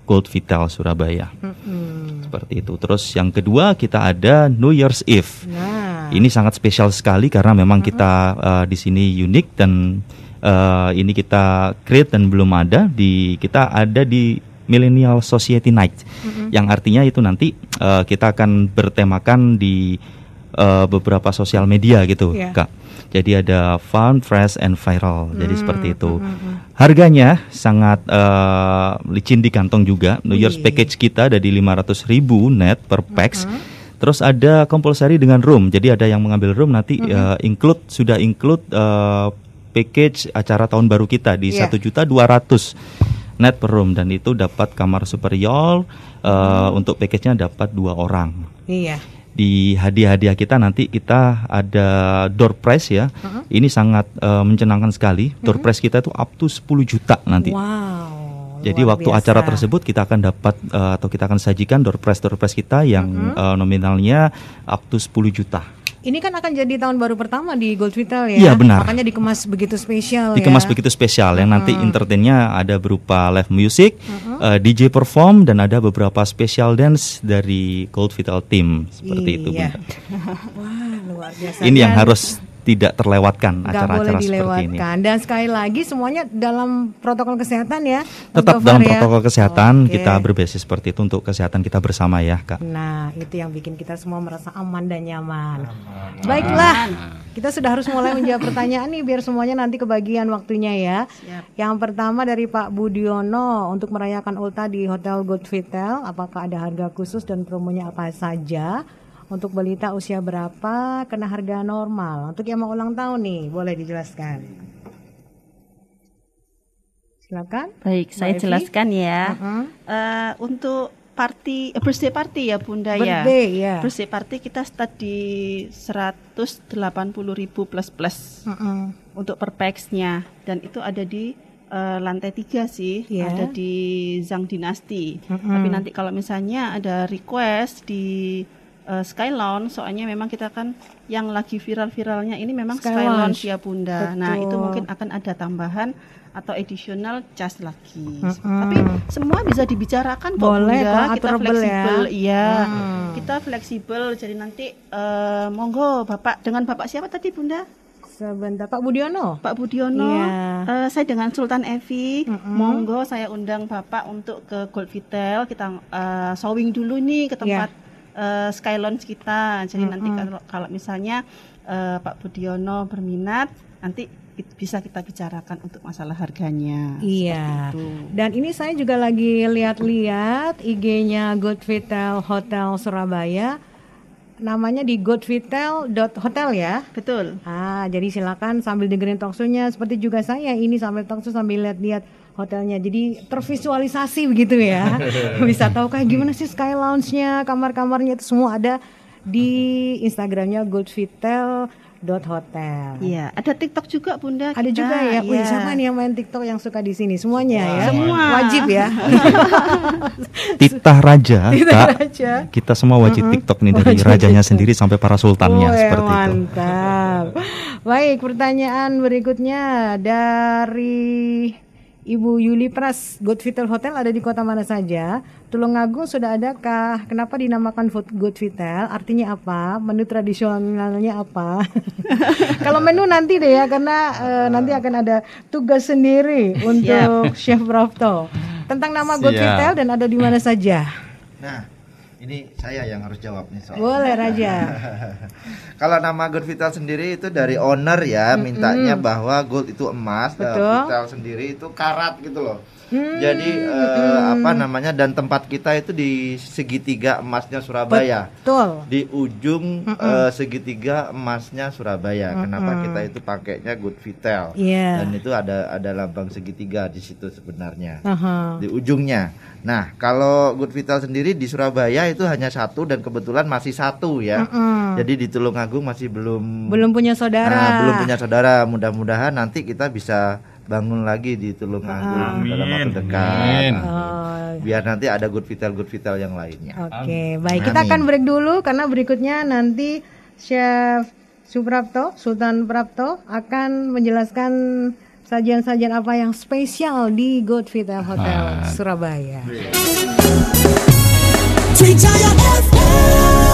Speaker 9: Gold Vital Surabaya.
Speaker 1: Mm-mm.
Speaker 9: Seperti itu. Terus yang kedua kita ada New Year's Eve.
Speaker 1: Nah,
Speaker 9: Ini sangat spesial sekali karena memang kita uh, di sini unik dan uh, ini kita create dan belum ada di kita ada di Millennial Society Night. Yang artinya itu nanti uh, kita akan bertemakan di uh, beberapa sosial media gitu,
Speaker 1: Iya.
Speaker 9: Kak. Jadi ada fun, fresh, and viral. Jadi
Speaker 1: Hmm,
Speaker 9: seperti itu. Harganya sangat uh, licin di kantong juga. New Year's package kita ada di 500.000 net per pax. Terus ada compulsory dengan room. Jadi ada yang mengambil room nanti uh, include sudah include uh, package acara tahun baru kita di
Speaker 1: Iya.
Speaker 9: satu juta dua ratus net per room dan itu dapat kamar superior uh, untuk package-nya dapat dua orang
Speaker 1: iya.
Speaker 9: Di hadiah-hadiah kita nanti kita ada door prize ya. Ini sangat eh, mencenangkan sekali. Door prize kita itu up to 10 juta nanti.
Speaker 1: Wow.
Speaker 9: Jadi
Speaker 1: luar
Speaker 9: waktu
Speaker 1: biasa.
Speaker 9: acara tersebut kita akan dapat eh, atau kita akan sajikan door prize door prize kita yang eh, nominalnya up to 10 juta.
Speaker 1: Ini kan akan jadi tahun baru pertama di Gold Vital ya.
Speaker 9: Iya, benar.
Speaker 1: Makanya dikemas begitu spesial
Speaker 9: Dikemas
Speaker 1: ya.
Speaker 9: begitu spesial yang nanti entertainnya ada berupa live music, eh, DJ perform dan ada beberapa special dance dari Gold Vital Team seperti itu.
Speaker 1: Iya.
Speaker 9: Bunda.
Speaker 1: Wah, luar biasa.
Speaker 9: Ini yang harus tidak terlewatkan acara-acara seperti ini.
Speaker 1: dilewatkan. Dan sekali lagi semuanya dalam protokol kesehatan ya.
Speaker 9: Tetap dalam
Speaker 1: ya?
Speaker 9: protokol kesehatan
Speaker 1: Oke.
Speaker 9: kita berbasis seperti itu untuk kesehatan kita bersama ya, Kak.
Speaker 1: Nah, itu yang bikin kita semua merasa aman dan nyaman. Baiklah, kita sudah harus mulai menjawab pertanyaan nih biar semuanya nanti kebagian waktunya ya.
Speaker 3: Siap.
Speaker 1: Yang pertama dari Pak Budiono untuk merayakan Ulta di Hotel Gold Vital, apakah ada harga khusus dan promonya apa saja? Untuk balita usia berapa kena harga normal? Untuk yang mau ulang tahun nih, boleh dijelaskan. Silakan.
Speaker 3: Baik, saya
Speaker 1: Evi?
Speaker 3: jelaskan ya.
Speaker 1: Mm-mm.
Speaker 3: Eh, untuk party eh, birthday party ya Bunda ya.
Speaker 1: Birthday, ya.
Speaker 3: Birthday party kita start di 180.000 plus plus
Speaker 1: Mm-mm.
Speaker 3: untuk per pax-nya dan itu ada di eh, lantai tiga sih,
Speaker 1: Iya.
Speaker 3: ada di Zhang Dynasty.
Speaker 1: Mm-mm.
Speaker 3: Tapi nanti kalau misalnya ada request di eh, Sky Lounge, soalnya memang kita kan yang lagi viral-viralnya ini memang
Speaker 1: Sky
Speaker 3: Sky,
Speaker 1: Lounge.
Speaker 3: Lounge ya Bunda. Nah itu
Speaker 1: Betul.
Speaker 3: mungkin akan ada tambahan atau additional charge lagi.
Speaker 1: Mm-mm.
Speaker 3: Tapi semua bisa dibicarakan kok
Speaker 1: Boleh
Speaker 3: Bunda. kita
Speaker 1: ya.
Speaker 3: fleksibel, iya.
Speaker 1: Hmm.
Speaker 3: Kita fleksibel. Jadi nanti eh, monggo Bapak dengan Bapak siapa tadi Bunda?
Speaker 1: Sebentar, Pak Budiono.
Speaker 3: Pak Budiono,
Speaker 1: Iya.
Speaker 3: eh, saya dengan Sultan Evi,
Speaker 1: Mm-mm.
Speaker 3: monggo saya undang Bapak untuk ke Gold Vitel, kita eh, showing dulu nih ke tempat eh, Sky Lounge kita. Jadi nanti
Speaker 1: Mm-mm.
Speaker 3: kalau, kalau misalnya eh, Pak Budiono berminat, nanti bisa kita bicarakan untuk masalah harganya.
Speaker 1: Iya. Dan ini saya juga lagi lihat-lihat IG-nya Good Vital Hotel Surabaya. namanya di goodvital.hotel ya.
Speaker 3: Betul.
Speaker 1: Ah, jadi silakan sambil dengerin talkshow-nya seperti juga saya ini sambil talkshow sambil lihat-lihat hotelnya. Jadi tervisualisasi begitu ya. Bisa tahu kayak gimana sih sky lounge-nya, kamar-kamarnya itu semua ada di Instagramnya goodvital.hotel.
Speaker 3: Iya, ada TikTok juga Bunda.
Speaker 1: Ada
Speaker 3: kita.
Speaker 1: juga ya. Wih,
Speaker 3: Iya.
Speaker 1: siapa nih yang main TikTok yang suka di sini? Semuanya ya.
Speaker 3: Semua.
Speaker 1: Wajib ya.
Speaker 9: Titah Raja,
Speaker 1: Titah
Speaker 9: Kak.
Speaker 1: Raja.
Speaker 9: Kita semua wajib
Speaker 1: Mm-mm.
Speaker 9: TikTok nih dari
Speaker 1: Wajib
Speaker 9: rajanya
Speaker 1: TikTok.
Speaker 9: sendiri sampai para sultannya
Speaker 1: Wih,
Speaker 9: seperti itu.
Speaker 1: mantap. Baik, pertanyaan berikutnya dari Ibu Yuli Pras, Good Vital Hotel ada di kota mana saja? Tulungagung sudah adakah? Kenapa dinamakan Food Good Vital? Artinya apa? Menu tradisionalnya apa? Kalau menu nanti deh ya, karena eh, nanti akan ada tugas sendiri untuk Chef Prapto. Tentang nama Good. Vital dan ada di mana saja?
Speaker 4: Nah, ini saya yang harus jawab nih soal.
Speaker 1: Boleh Raja.
Speaker 4: Kalau nama Gold Vital sendiri itu dari owner ya, mintanya bahwa gold itu emas, dan
Speaker 1: Betul.
Speaker 4: Vital sendiri itu karat gitu loh.
Speaker 1: Hmm,
Speaker 4: Jadi eh, apa namanya dan tempat kita itu di segitiga emasnya Surabaya.
Speaker 1: Betul.
Speaker 4: Di ujung eh, segitiga emasnya Surabaya. Kenapa
Speaker 1: Mm-mm.
Speaker 4: kita itu pakainya Good Vital?
Speaker 1: Iya.
Speaker 4: Dan itu ada ada lambang segitiga di situ sebenarnya.
Speaker 1: Aha.
Speaker 4: Di ujungnya. Nah, kalau Good Vital sendiri di Surabaya itu hanya satu dan kebetulan masih satu ya.
Speaker 1: Mm-mm.
Speaker 4: Jadi di Tulungagung masih belum
Speaker 1: Belum punya saudara.
Speaker 4: Nah, belum punya saudara. Mudah-mudahan nanti kita bisa bangun lagi di Tulungagung dalam waktu dekat.
Speaker 1: Amin.
Speaker 4: Nah,
Speaker 1: Oh.
Speaker 4: Biar nanti ada Good Vital Good Vital yang lainnya.
Speaker 1: Oke, baik. Kita akan break dulu karena berikutnya nanti Chef Suprapto, Sultan Prapto akan menjelaskan sajian-sajian apa yang spesial di Good Vital Hotel Surabaya.
Speaker 5: Trijaya FM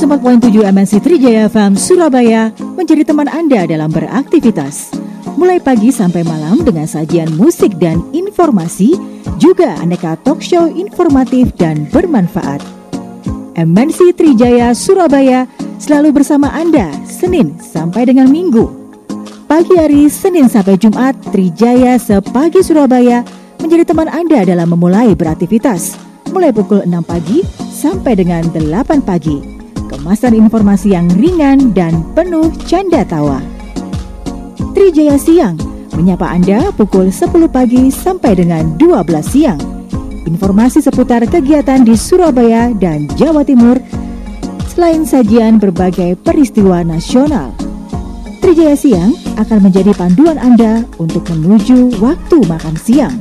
Speaker 10: 104.7 MNC Trijaya FM Surabaya menjadi teman Anda dalam beraktivitas. Mulai pagi sampai malam dengan sajian musik dan informasi, juga aneka talk show informatif dan bermanfaat. MNC Trijaya Surabaya selalu bersama Anda Senin sampai dengan Minggu. Pagi hari Senin sampai Jumat, Trijaya sepagi Surabaya menjadi teman Anda dalam memulai beraktivitas. Mulai pukul 6 pagi sampai dengan 8 pagi. Kemasan informasi yang ringan dan penuh canda tawa. Trijaya Siang menyapa Anda pukul 10 pagi sampai dengan 12 siang. Informasi seputar kegiatan di Surabaya dan Jawa Timur selain sajian berbagai peristiwa nasional. Trijaya Siang akan menjadi panduan Anda untuk menuju waktu makan siang.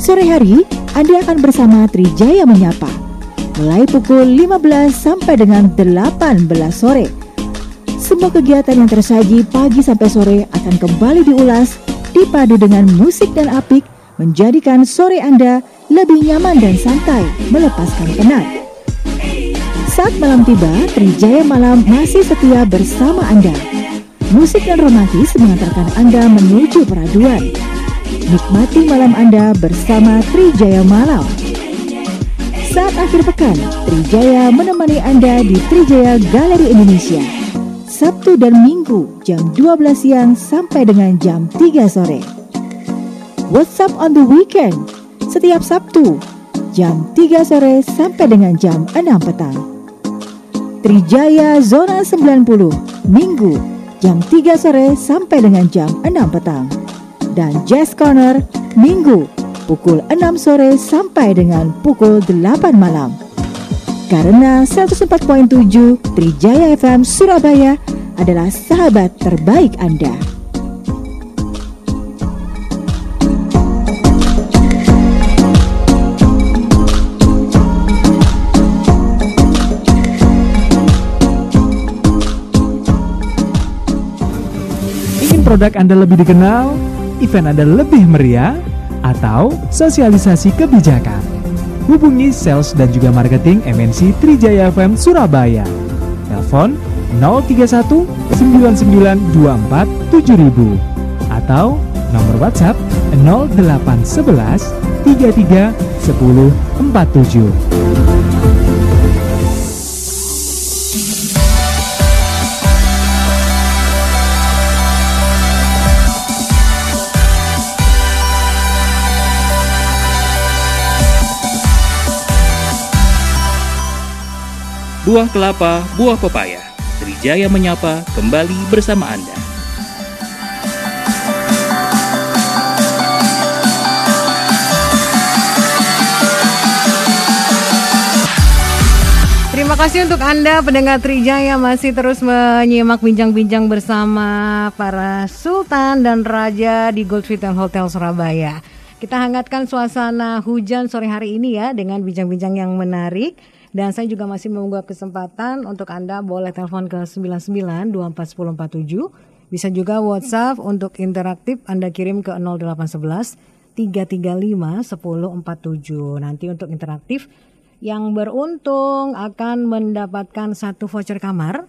Speaker 10: Sore hari, Anda akan bersama Trijaya Menyapa mulai pukul 15 sampai dengan 18 sore. Semua kegiatan yang tersaji pagi sampai sore akan kembali diulas, dipadu dengan musik dan apik, menjadikan sore Anda lebih nyaman dan santai, melepaskan penat. Saat malam tiba, Trijaya Malam masih setia bersama Anda. Musik dan romantis mengantarkan Anda menuju peraduan. Nikmati malam Anda bersama Trijaya Malam. Saat akhir pekan, Trijaya menemani Anda di Trijaya Galeri Indonesia. Sabtu dan Minggu jam 12 siang sampai dengan jam 3 sore. WhatsApp on the weekend setiap Sabtu jam 3 sore sampai dengan jam 6 petang. Trijaya Zona 90 Minggu jam 3 sore sampai dengan jam 6 petang. Dan Jazz Corner Minggu pukul 6 sore sampai dengan pukul 8 malam. Karena 104.7 Trijaya FM Surabaya adalah sahabat terbaik Anda.
Speaker 11: Ingin produk Anda lebih dikenal, event Anda lebih meriah, atau sosialisasi kebijakan? Hubungi sales dan juga marketing MNC Trijaya FM Surabaya. Telepon 031 9924 7000 atau nomor WhatsApp 0811 33 10 47.
Speaker 7: Buah kelapa, buah pepaya. Trijaya menyapa kembali bersama Anda.
Speaker 1: Terima kasih untuk Anda pendengar Trijaya masih terus menyimak bincang-bincang bersama para sultan dan raja di Gold Hotel Hotel Surabaya. Kita hangatkan suasana hujan sore hari ini ya dengan bincang-bincang yang menarik. Dan saya juga masih membuka kesempatan untuk Anda boleh telepon ke 99 241047. Bisa juga WhatsApp untuk interaktif Anda kirim ke 0811 335 1047. Nanti untuk interaktif yang beruntung akan mendapatkan satu voucher kamar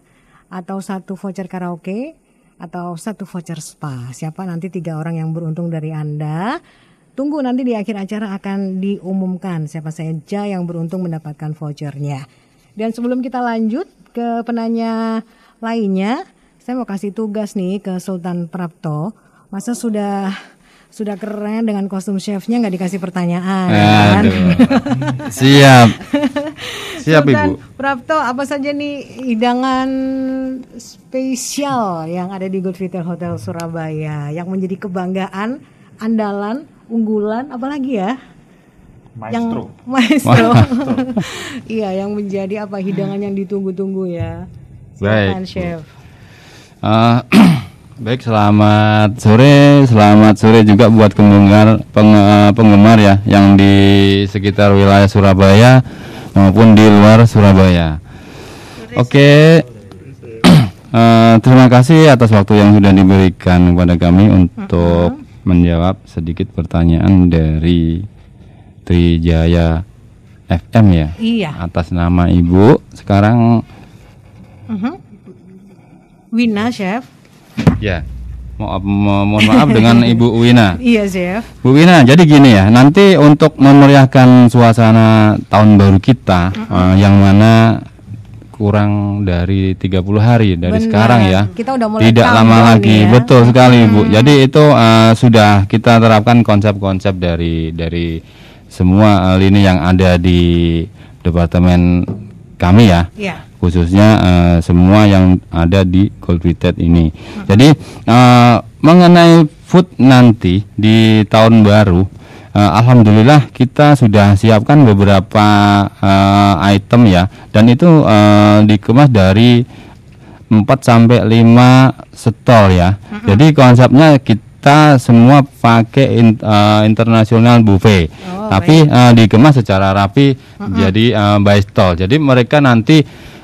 Speaker 1: atau satu voucher karaoke atau satu voucher spa. Siapa nanti tiga orang yang beruntung dari Anda? Tunggu nanti di akhir acara akan diumumkan siapa saja yang beruntung mendapatkan vouchernya. Dan sebelum kita lanjut ke penanya lainnya, saya mau kasih tugas nih ke Sultan Prapto. Masa sudah sudah keren dengan kostum chefnya nggak dikasih pertanyaan kan?
Speaker 12: Aduh. Siap. Siap
Speaker 1: Sultan
Speaker 12: Ibu.
Speaker 1: Prapto apa saja nih hidangan spesial yang ada di Good Hotel Surabaya yang menjadi kebanggaan, andalan, unggulan, apalagi ya? Yang maestro. iya, yang menjadi apa hidangan yang ditunggu-tunggu ya. Silakan,
Speaker 12: Baik,
Speaker 1: chef.
Speaker 12: Eh, baik, selamat sore, selamat sore juga buat penggemar peng- eh, penggemar ya yang di sekitar wilayah Surabaya maupun di luar Surabaya. Oke, eh, terima kasih atas waktu yang sudah diberikan kepada kami untuk menjawab sedikit pertanyaan dari Trijaya FM ya.
Speaker 1: Iya.
Speaker 12: Atas nama Ibu sekarang
Speaker 1: Mhm. Wina, chef.
Speaker 12: Ya, mo- mo- mohon maaf dengan Ibu Wina.
Speaker 1: Iya, chef.
Speaker 12: Bu Wina, jadi gini ya, nanti untuk memeriahkan suasana tahun baru kita, eh, yang mana kurang dari 30 hari dari
Speaker 1: Benar.
Speaker 12: sekarang ya.
Speaker 1: Kita udah mulai
Speaker 12: Tidak lama
Speaker 1: countdown
Speaker 12: lagi,
Speaker 1: ya.
Speaker 12: betul sekali Bu. Jadi itu eh, sudah kita terapkan konsep-konsep dari dari semua eh, lini yang ada di departemen kami ya
Speaker 1: Iya.
Speaker 12: khususnya eh, semua yang ada di Retreat ini. Jadi eh, mengenai food nanti di tahun baru, eh, alhamdulillah kita sudah siapkan beberapa eh, item ya, dan itu eh, dikemas dari 4 sampai 5 stol ya. Jadi konsepnya kita semua pakai in- eh, internasional buffet. Tapi eh, dikemas secara rapi jadi eh, by stall. Jadi mereka nanti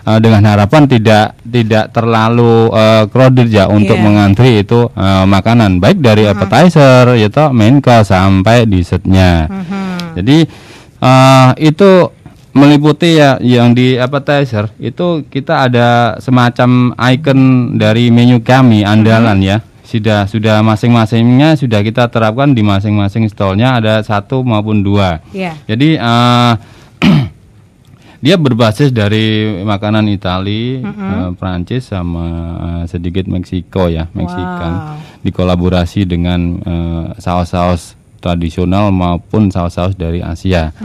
Speaker 12: eh, dengan harapan tidak tidak terlalu eh, crowded ya untuk
Speaker 1: Iya.
Speaker 12: mengantri itu eh, makanan baik dari appetizer ya toh main course sampai dessertnya. Jadi eh, itu meliputi ya yang di appetizer itu kita ada semacam icon dari menu kami andalan ya sudah sudah masing-masingnya sudah kita terapkan di masing-masing stolnya ada satu maupun dua
Speaker 1: Iya.
Speaker 12: jadi eh, dia berbasis dari makanan Itali, eh, Prancis sama eh, sedikit Meksiko ya, Meksikan. Dikolaborasi dengan eh, saus-saus tradisional maupun saus-saus dari Asia.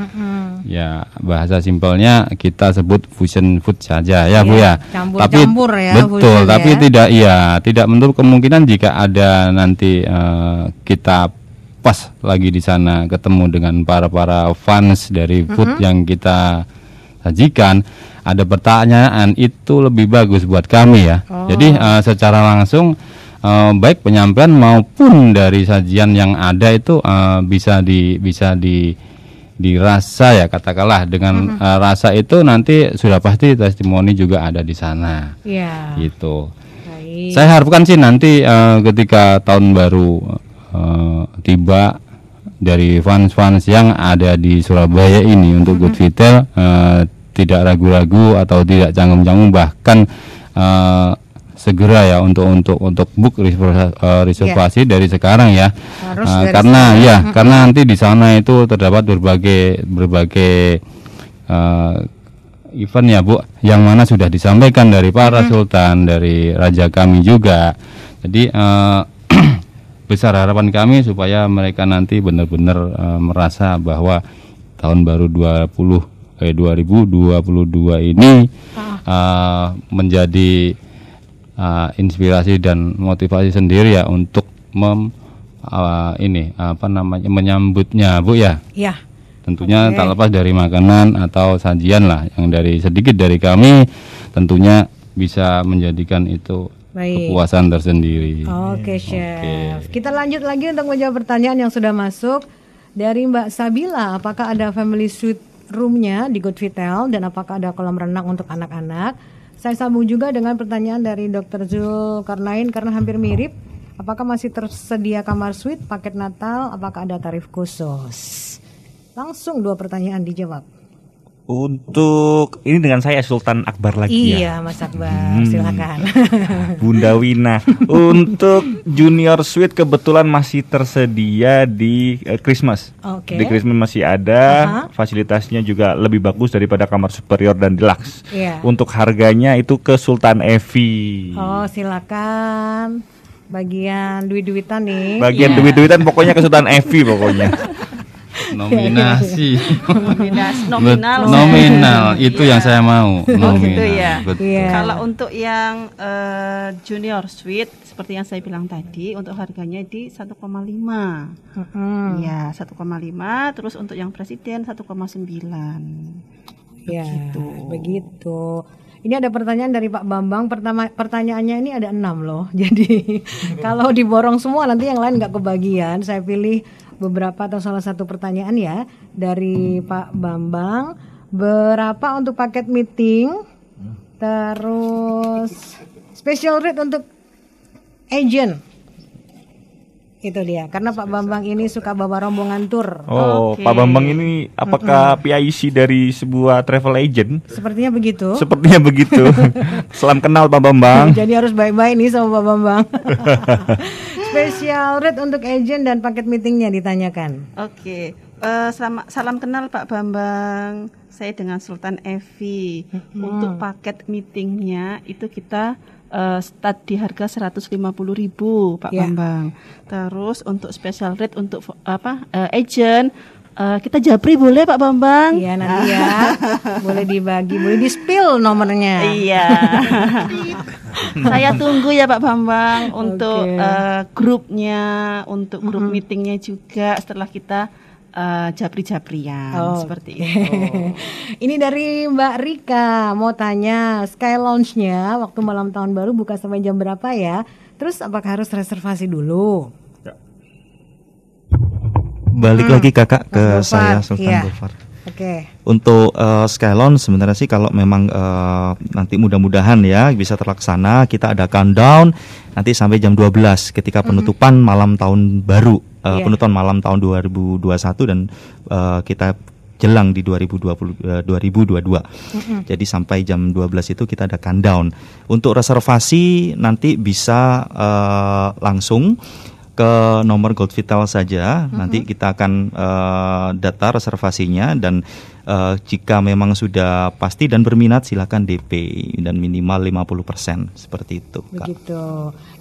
Speaker 12: Ya, bahasa simpelnya kita sebut fusion food saja ya, Bu
Speaker 1: Iya,
Speaker 12: ya.
Speaker 1: campur-campur ya,
Speaker 12: Betul, tapi
Speaker 1: ya.
Speaker 12: tidak iya, tidak menutup kemungkinan jika ada nanti eh, kita pas lagi di sana ketemu dengan para para fans dari food yang kita sajikan ada pertanyaan itu lebih bagus buat kami ya. Jadi eh, secara langsung eh, baik penyampaian maupun dari sajian yang ada itu eh, bisa di bisa di dirasa ya katakanlah dengan eh, rasa itu nanti sudah pasti testimoni juga ada di sana
Speaker 1: Iya.
Speaker 12: gitu.
Speaker 1: Baik.
Speaker 12: Saya harapkan sih nanti eh, ketika tahun baru eh, tiba dari fans-fans yang ada di Surabaya ini untuk Good Vital eh, tidak ragu-ragu atau tidak canggung-canggung bahkan eh, segera ya untuk untuk untuk book reservasi, eh, reservasi dari sekarang ya.
Speaker 1: Harus dari
Speaker 12: karena
Speaker 1: sekarang.
Speaker 12: ya
Speaker 1: Mm-mm.
Speaker 12: karena nanti di sana itu terdapat berbagai berbagai eh, event ya Bu yang mana sudah disampaikan dari para sultan dari raja kami juga. Jadi eh, besar harapan kami supaya mereka nanti benar-benar eh, merasa bahwa tahun baru eh 2022 ini uh, menjadi uh, inspirasi dan motivasi sendiri ya untuk mem uh, ini apa namanya menyambutnya Bu ya.
Speaker 1: Ya.
Speaker 12: Tentunya
Speaker 1: Oke.
Speaker 12: tak lepas dari makanan atau sajian lah yang dari sedikit dari kami tentunya bisa menjadikan itu
Speaker 1: Baik.
Speaker 12: kepuasan tersendiri.
Speaker 1: Oke, Chef. Kita lanjut lagi untuk menjawab pertanyaan yang sudah masuk dari Mbak Sabila. Apakah ada family suite roomnya di Good Vitel dan apakah ada kolam renang untuk anak-anak? Saya sambung juga dengan pertanyaan dari Dr. Zulkarnain karena hampir mirip. Apakah masih tersedia kamar suite paket Natal? Apakah ada tarif khusus? Langsung dua pertanyaan dijawab.
Speaker 2: Untuk ini dengan saya Sultan Akbar lagi ya.
Speaker 1: Iya, Mas Akbar,
Speaker 2: Hmm.
Speaker 1: silakan.
Speaker 2: Bunda Wina. Untuk junior suite kebetulan masih tersedia di eh, Christmas.
Speaker 1: Oke.
Speaker 2: Di Christmas masih ada,
Speaker 1: Aha.
Speaker 2: fasilitasnya juga lebih bagus daripada kamar superior dan deluxe.
Speaker 1: Iya.
Speaker 2: Untuk harganya itu ke Sultan Evi.
Speaker 1: Oh, silakan. Bagian duit-duitan nih.
Speaker 2: Bagian
Speaker 1: Iya.
Speaker 2: duit-duitan pokoknya ke Sultan Evi pokoknya.
Speaker 12: Nominasi.
Speaker 3: Nominal.
Speaker 12: Nominal itu yang saya mau.
Speaker 3: Oh
Speaker 12: Nominal.
Speaker 3: gitu ya.
Speaker 12: Betul.
Speaker 3: Kalau untuk yang eh, junior suite seperti yang saya bilang tadi untuk harganya di 1,5. Ya, 1,5 terus untuk yang presiden 1,9.
Speaker 1: Ya, begitu. Ini ada pertanyaan dari Pak Bambang. Pertama pertanyaannya ini ada enam loh. Jadi kalau diborong semua nanti yang lain nggak kebagian. Saya pilih beberapa atau salah satu pertanyaan ya dari Pak Bambang. Berapa untuk paket meeting? Terus special rate untuk agent. Itu dia. Karena Pak Bambang ini suka bawa rombongan tur.
Speaker 2: Oh, Pak Bambang ini apakah PIC dari sebuah travel agent?
Speaker 1: Sepertinya begitu.
Speaker 2: Sepertinya begitu. Salam kenal Pak Bambang.
Speaker 1: Jadi harus baik-baik nih sama Pak Bambang. Special rate untuk agent dan paket meetingnya ditanyakan.
Speaker 3: Oke, eh, selama- salam kenal Pak Bambang. Saya dengan Sultan Evi. Untuk paket meetingnya itu kita eh, start di harga 150.000 Pak
Speaker 1: Ya.
Speaker 3: Bambang. Terus untuk special rate untuk apa eh, agent eh, kita japri boleh Pak Bambang?
Speaker 1: Iya nanti ya. boleh dibagi, boleh di spill nomornya.
Speaker 3: Iya. Saya tunggu ya Pak Bambang untuk
Speaker 1: Oke.
Speaker 3: eh, grupnya, untuk grup
Speaker 1: Mhm.
Speaker 3: meetingnya juga setelah kita eh, japri-japrian
Speaker 1: Oh,
Speaker 3: seperti itu.
Speaker 1: Ini dari Mbak Rika mau tanya Sky Lounge-nya waktu malam tahun baru buka sampai jam berapa ya? Terus apakah harus reservasi dulu?
Speaker 9: Balik
Speaker 1: Hmm.
Speaker 9: lagi kakak ke
Speaker 1: Mas
Speaker 9: saya Sultan
Speaker 1: iya.
Speaker 9: Gofar.
Speaker 1: Oke.
Speaker 9: Untuk eh, Skylon sebenarnya sih kalau memang eh, nanti mudah-mudahan ya bisa terlaksana kita ada countdown nanti sampai jam 12 ketika penutupan malam tahun baru eh,
Speaker 13: Iya.
Speaker 9: penutupan malam tahun 2021 dan eh, kita jelang di 2020 eh, 2022.
Speaker 13: Mm-mm.
Speaker 9: Jadi sampai jam 12 itu kita ada countdown. Untuk reservasi nanti bisa eh, langsung ke nomor Gold Vital saja. Nanti kita akan eh, data reservasinya dan eh, jika memang sudah pasti dan berminat silakan DP dan minimal 50% seperti itu. Kak.
Speaker 1: Begitu.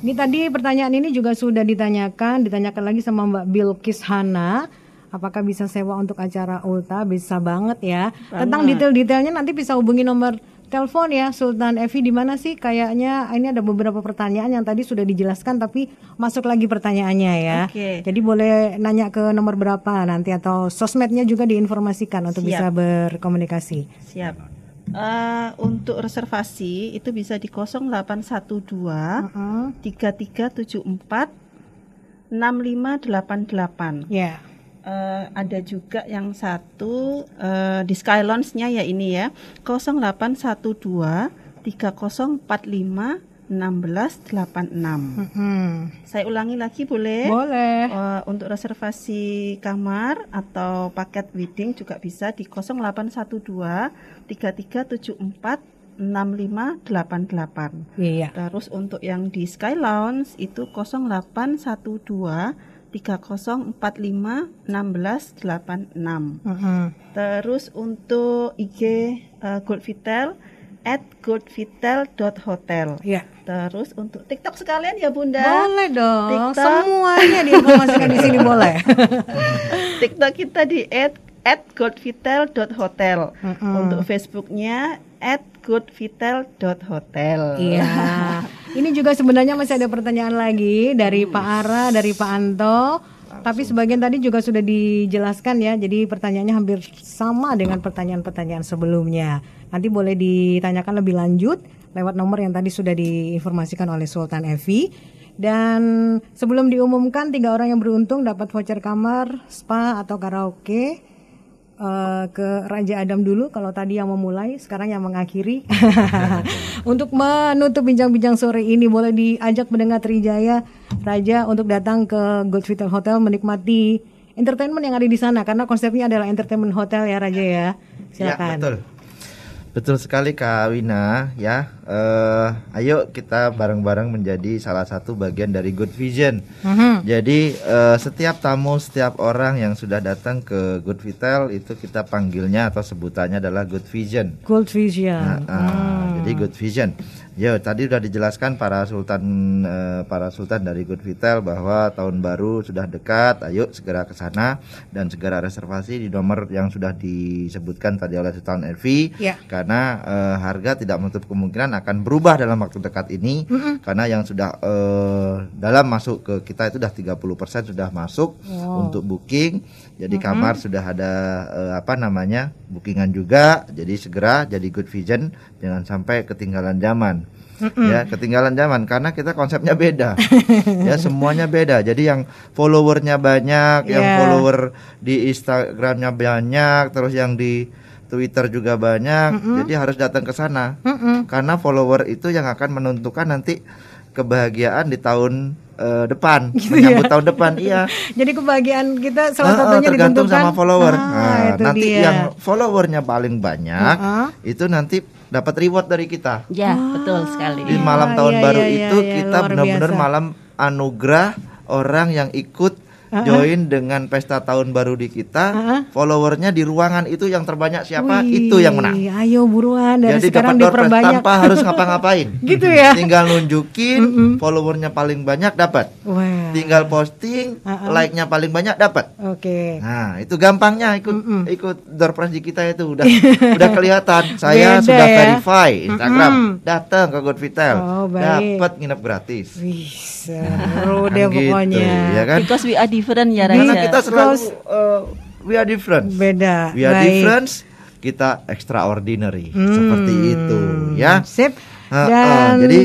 Speaker 1: Ini tadi pertanyaan ini juga sudah ditanyakan, ditanyakan lagi sama Mbak Bilkis Hana. Apakah bisa sewa untuk acara ulta? Bisa banget ya. Tentang
Speaker 3: Banget.
Speaker 1: detail-detailnya nanti bisa hubungi nomor telepon ya Sultan Evi di mana sih? Kayaknya ini ada beberapa pertanyaan yang tadi sudah dijelaskan tapi masuk lagi pertanyaannya ya.
Speaker 3: Oke.
Speaker 1: Jadi boleh nanya ke nomor berapa nanti atau sosmednya juga diinformasikan untuk
Speaker 3: Siap.
Speaker 1: bisa berkomunikasi.
Speaker 3: Siap. Eh, untuk reservasi itu bisa di 0812 3374 6588.
Speaker 1: Ya.
Speaker 3: Eh, ada juga yang satu eh, di Skylounge-nya ya ini ya 0812 3045 1686. Saya ulangi lagi boleh?
Speaker 1: Boleh.
Speaker 3: Eh, untuk reservasi kamar atau paket wedding juga bisa di 0812 3374 6588.
Speaker 1: Iya.
Speaker 3: Terus untuk yang di Sky Lounge itu 0812 3045 1686.
Speaker 1: Mhm.
Speaker 3: Terus untuk IG eh, Gold Vital at goldvital.hotel.
Speaker 1: Ya.
Speaker 3: Terus untuk TikTok sekalian ya Bunda.
Speaker 1: Boleh dong.
Speaker 3: TikTok.
Speaker 1: Semuanya diinformasikan di sini boleh.
Speaker 3: TikTok kita di at at goldvital.hotel.
Speaker 1: Mm-mm.
Speaker 3: Untuk Facebooknya at goodvital.hotel.
Speaker 1: Iya. Ini juga sebenarnya masih ada pertanyaan lagi dari Pak Ara, dari Pak Anto. Tapi sebagian tadi juga sudah dijelaskan ya. Jadi pertanyaannya hampir sama dengan pertanyaan-pertanyaan sebelumnya. Nanti boleh ditanyakan lebih lanjut lewat nomor yang tadi sudah diinformasikan oleh Sultan Evi. Dan sebelum diumumkan tiga orang yang beruntung dapat voucher kamar, spa atau karaoke eh, ke Raja Adam dulu. Kalau tadi yang memulai sekarang yang mengakhiri. Untuk menutup bincang-bincang sore ini boleh diajak mendengar Trijaya Raja untuk datang ke Gold Vital Hotel menikmati entertainment yang ada di sana. Karena konsepnya adalah entertainment hotel ya Raja ya. Silakan.
Speaker 4: Ya, betul. Betul sekali Kak Wina ya. Eh, ayo kita bareng-bareng menjadi salah satu bagian dari Good Vision.
Speaker 1: Mhm.
Speaker 4: Jadi eh, setiap tamu, setiap orang yang sudah datang ke Good Vital itu kita panggilnya atau sebutannya adalah Good Vision.
Speaker 1: Gold Vision
Speaker 4: Nah, ah, Jadi Good Vision. Yo, tadi sudah dijelaskan para sultan eh, para sultan dari Good Vital bahwa tahun baru sudah dekat. Ayo segera ke sana dan segera reservasi di nomor yang sudah disebutkan tadi oleh Sultan Elvi.
Speaker 1: Ya.
Speaker 4: Karena eh, harga tidak menutup kemungkinan akan berubah dalam waktu dekat ini.
Speaker 1: Mm-mm.
Speaker 4: Karena yang sudah eh, dalam masuk ke kita itu sudah 30% sudah masuk
Speaker 1: Wow.
Speaker 4: untuk booking. Jadi
Speaker 1: Mm-mm.
Speaker 4: kamar sudah ada eh, apa namanya bookingan juga. Jadi segera jadi good vision jangan sampai ketinggalan zaman.
Speaker 1: Mm-mm.
Speaker 4: Ya ketinggalan zaman karena kita konsepnya beda. ya semuanya beda. Jadi yang followernya banyak, yang
Speaker 1: Yeah.
Speaker 4: follower di Instagramnya banyak, terus yang di Twitter juga banyak.
Speaker 1: Mm-mm.
Speaker 4: Jadi harus datang ke sana. Karena follower itu yang akan menentukan nanti kebahagiaan di tahun eh, depan,
Speaker 1: Gitu
Speaker 4: menyambut
Speaker 1: ya.
Speaker 4: tahun depan. Iya.
Speaker 1: jadi kebahagiaan kita salah
Speaker 4: Ah, ah,
Speaker 1: satunya
Speaker 4: tergantung
Speaker 1: ditentukan
Speaker 4: sama follower.
Speaker 1: Ah,
Speaker 4: Nah,
Speaker 1: itu
Speaker 4: nanti
Speaker 1: dia.
Speaker 4: yang followernya paling banyak
Speaker 1: Ah, ah.
Speaker 4: itu nanti dapat reward dari kita.
Speaker 3: Ya, betul sekali.
Speaker 4: Di malam tahun
Speaker 1: iya,
Speaker 4: baru
Speaker 1: iya,
Speaker 4: itu
Speaker 1: iya,
Speaker 4: kita benar-benar malam anugerah orang yang ikut
Speaker 1: Ah, ah.
Speaker 4: Join dengan pesta tahun baru di kita. Followernya di ruangan itu yang terbanyak siapa?
Speaker 1: Wih,
Speaker 4: itu yang menang.
Speaker 1: Ayo buruan dari
Speaker 4: Jadi
Speaker 1: sekarang
Speaker 4: dapat door prize
Speaker 1: diperbanyak.
Speaker 4: tanpa harus ngapa-ngapain.
Speaker 1: Gitu ya?
Speaker 4: Tinggal nunjukin followernya paling banyak dapat.
Speaker 1: Wah.
Speaker 4: Tinggal posting,
Speaker 1: Ah, ah.
Speaker 4: like-nya paling banyak dapat.
Speaker 1: Oke.
Speaker 4: Nah, itu gampangnya ikut ikut door prize di kita itu udah udah kelihatan.
Speaker 1: Beda
Speaker 4: Saya sudah
Speaker 1: ya.
Speaker 4: verify Instagram.
Speaker 1: Mm-mm.
Speaker 4: Datang ke Good Vital.
Speaker 1: Oh,
Speaker 4: dapat nginep gratis.
Speaker 1: Wih, seru deh
Speaker 4: Kan gitu,
Speaker 1: pokoknya.
Speaker 4: ya kan?
Speaker 3: Because we are different ya
Speaker 4: Karena
Speaker 3: Raja.
Speaker 4: kita selalu uh, we are different.
Speaker 1: Beda.
Speaker 4: We are
Speaker 1: Baik.
Speaker 4: different. Kita extraordinary.
Speaker 1: Hmm,
Speaker 4: Seperti itu, ya.
Speaker 1: Sip.
Speaker 4: Ah, ah,
Speaker 1: Dan
Speaker 4: jadi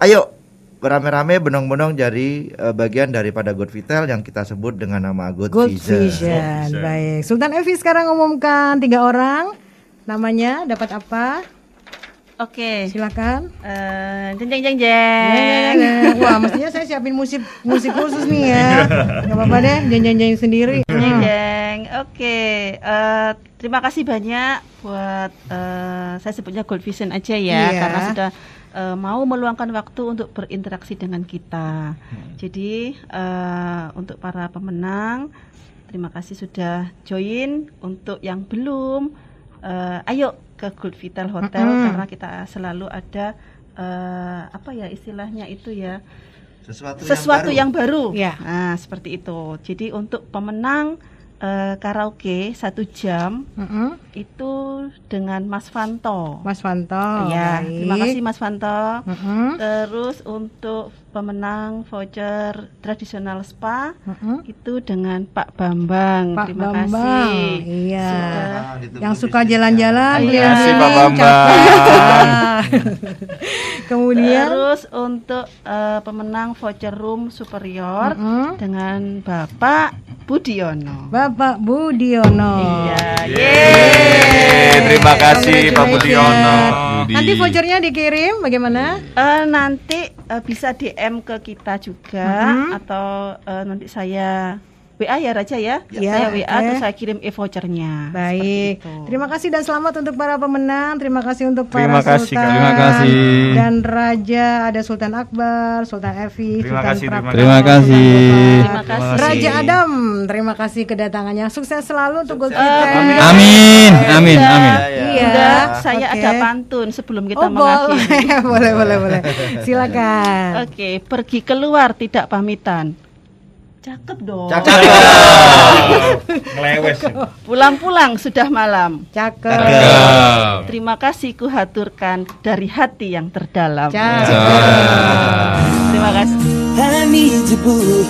Speaker 4: ayo berame-rame benong-benong jadi eh, bagian daripada Good Vital yang kita sebut dengan nama Good,
Speaker 1: Good
Speaker 4: Vision.
Speaker 1: Vision. Baik. Sultan Evi sekarang umumkan tiga orang. Namanya dapat apa?
Speaker 3: Oke.
Speaker 1: Silakan.
Speaker 3: Eh, jeng jeng jeng jeng.
Speaker 1: Wah, mestinya saya siapin musik musik khusus nih ya. Gak apa-apa deh, jeng-jeng sendiri.
Speaker 3: Jeng
Speaker 1: Hmm.
Speaker 3: jeng. Oke. eh, terima kasih banyak buat eh, saya sebutnya Gold Vision aja ya
Speaker 1: Iya.
Speaker 3: karena sudah eh, mau meluangkan waktu untuk berinteraksi dengan kita. Jadi eh, untuk para pemenang terima kasih sudah join. Untuk yang belum eh, ayo ke Gold Vital Hotel
Speaker 1: Mm-mm.
Speaker 3: karena kita selalu ada eh, apa ya istilahnya itu ya
Speaker 4: Sesuatu,
Speaker 3: sesuatu yang baru.
Speaker 1: Ya.
Speaker 3: Nah, seperti itu. Jadi untuk pemenang eh, karaoke satu jam
Speaker 1: Mm-mm.
Speaker 3: itu dengan Mas Fanto.
Speaker 1: Mas Fanto.
Speaker 3: ya,
Speaker 1: baik.
Speaker 3: terima kasih Mas Fanto.
Speaker 1: Mm-mm.
Speaker 3: Terus untuk pemenang voucher tradisional spa
Speaker 1: Mm-mm.
Speaker 3: itu dengan Pak Bambang.
Speaker 1: Pak
Speaker 3: terima
Speaker 1: Bambang,
Speaker 3: kasih.
Speaker 1: iya.
Speaker 3: Sudah.
Speaker 1: Yang suka jalan-jalan,
Speaker 3: Iya.
Speaker 1: keliling,
Speaker 3: Terima kasih, Pak
Speaker 1: capek. Kemudian
Speaker 3: Terus untuk eh, pemenang voucher room superior
Speaker 1: Mm-mm.
Speaker 3: dengan Bapak Budiono.
Speaker 1: Bapak Budiono.
Speaker 3: Iya.
Speaker 2: Yeay, terima kasih Pak Budiono.
Speaker 1: Nanti vouchernya dikirim bagaimana?
Speaker 3: Eh, nanti eh, bisa DM ke kita juga
Speaker 1: Mhm.
Speaker 3: atau eh, nanti saya WA ya Raja ya.
Speaker 1: Ya,
Speaker 3: saya WA
Speaker 1: oke.
Speaker 3: terus saya kirim e-vouchernya.
Speaker 1: Baik. Terima kasih dan selamat untuk para pemenang. Terima kasih untuk
Speaker 2: Terima
Speaker 1: para
Speaker 2: kasih,
Speaker 1: sultan.
Speaker 12: Terima kasih.
Speaker 1: Dan raja ada Sultan Akbar, Sultan Evi,
Speaker 2: Terima
Speaker 1: Sultan
Speaker 2: kasih,
Speaker 1: Prapto,
Speaker 12: Terima kasih.
Speaker 3: Terima kasih.
Speaker 1: Raja Adam, terima kasih kedatangannya. Sukses selalu untuk Gold
Speaker 3: Eh.
Speaker 12: Amin, amin,
Speaker 3: Bunda,
Speaker 12: amin.
Speaker 1: Iya.
Speaker 3: Bunda, saya
Speaker 1: Oke.
Speaker 3: ada pantun sebelum kita
Speaker 1: Oh,
Speaker 3: mengakhiri.
Speaker 1: boleh, boleh, boleh, boleh. Silakan.
Speaker 3: Oke, pergi keluar tidak pamitan. Cakep dong.
Speaker 2: Cakep. Ngelewes.
Speaker 3: Pulang-pulang sudah malam.
Speaker 1: Cakep.
Speaker 12: Cakep.
Speaker 3: Terima kasih ku haturkan dari hati yang terdalam. Terima kasih.
Speaker 5: I need you, boo.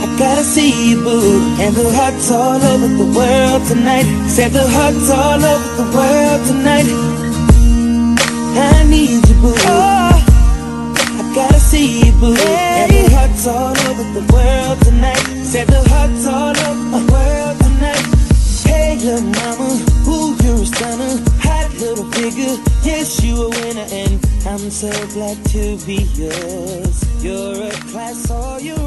Speaker 5: I gotta see you, boo. And the hearts all over the world tonight. Said the hearts all over the world tonight. I need you, boo. I gotta see you, boo. And the hearts all over the world tonight. Said the hearts all over the world tonight. Hey, little mama, ooh, you're a stunner. Hot little figure, yes, you a winner. And I'm so glad to be yours. You're a class all your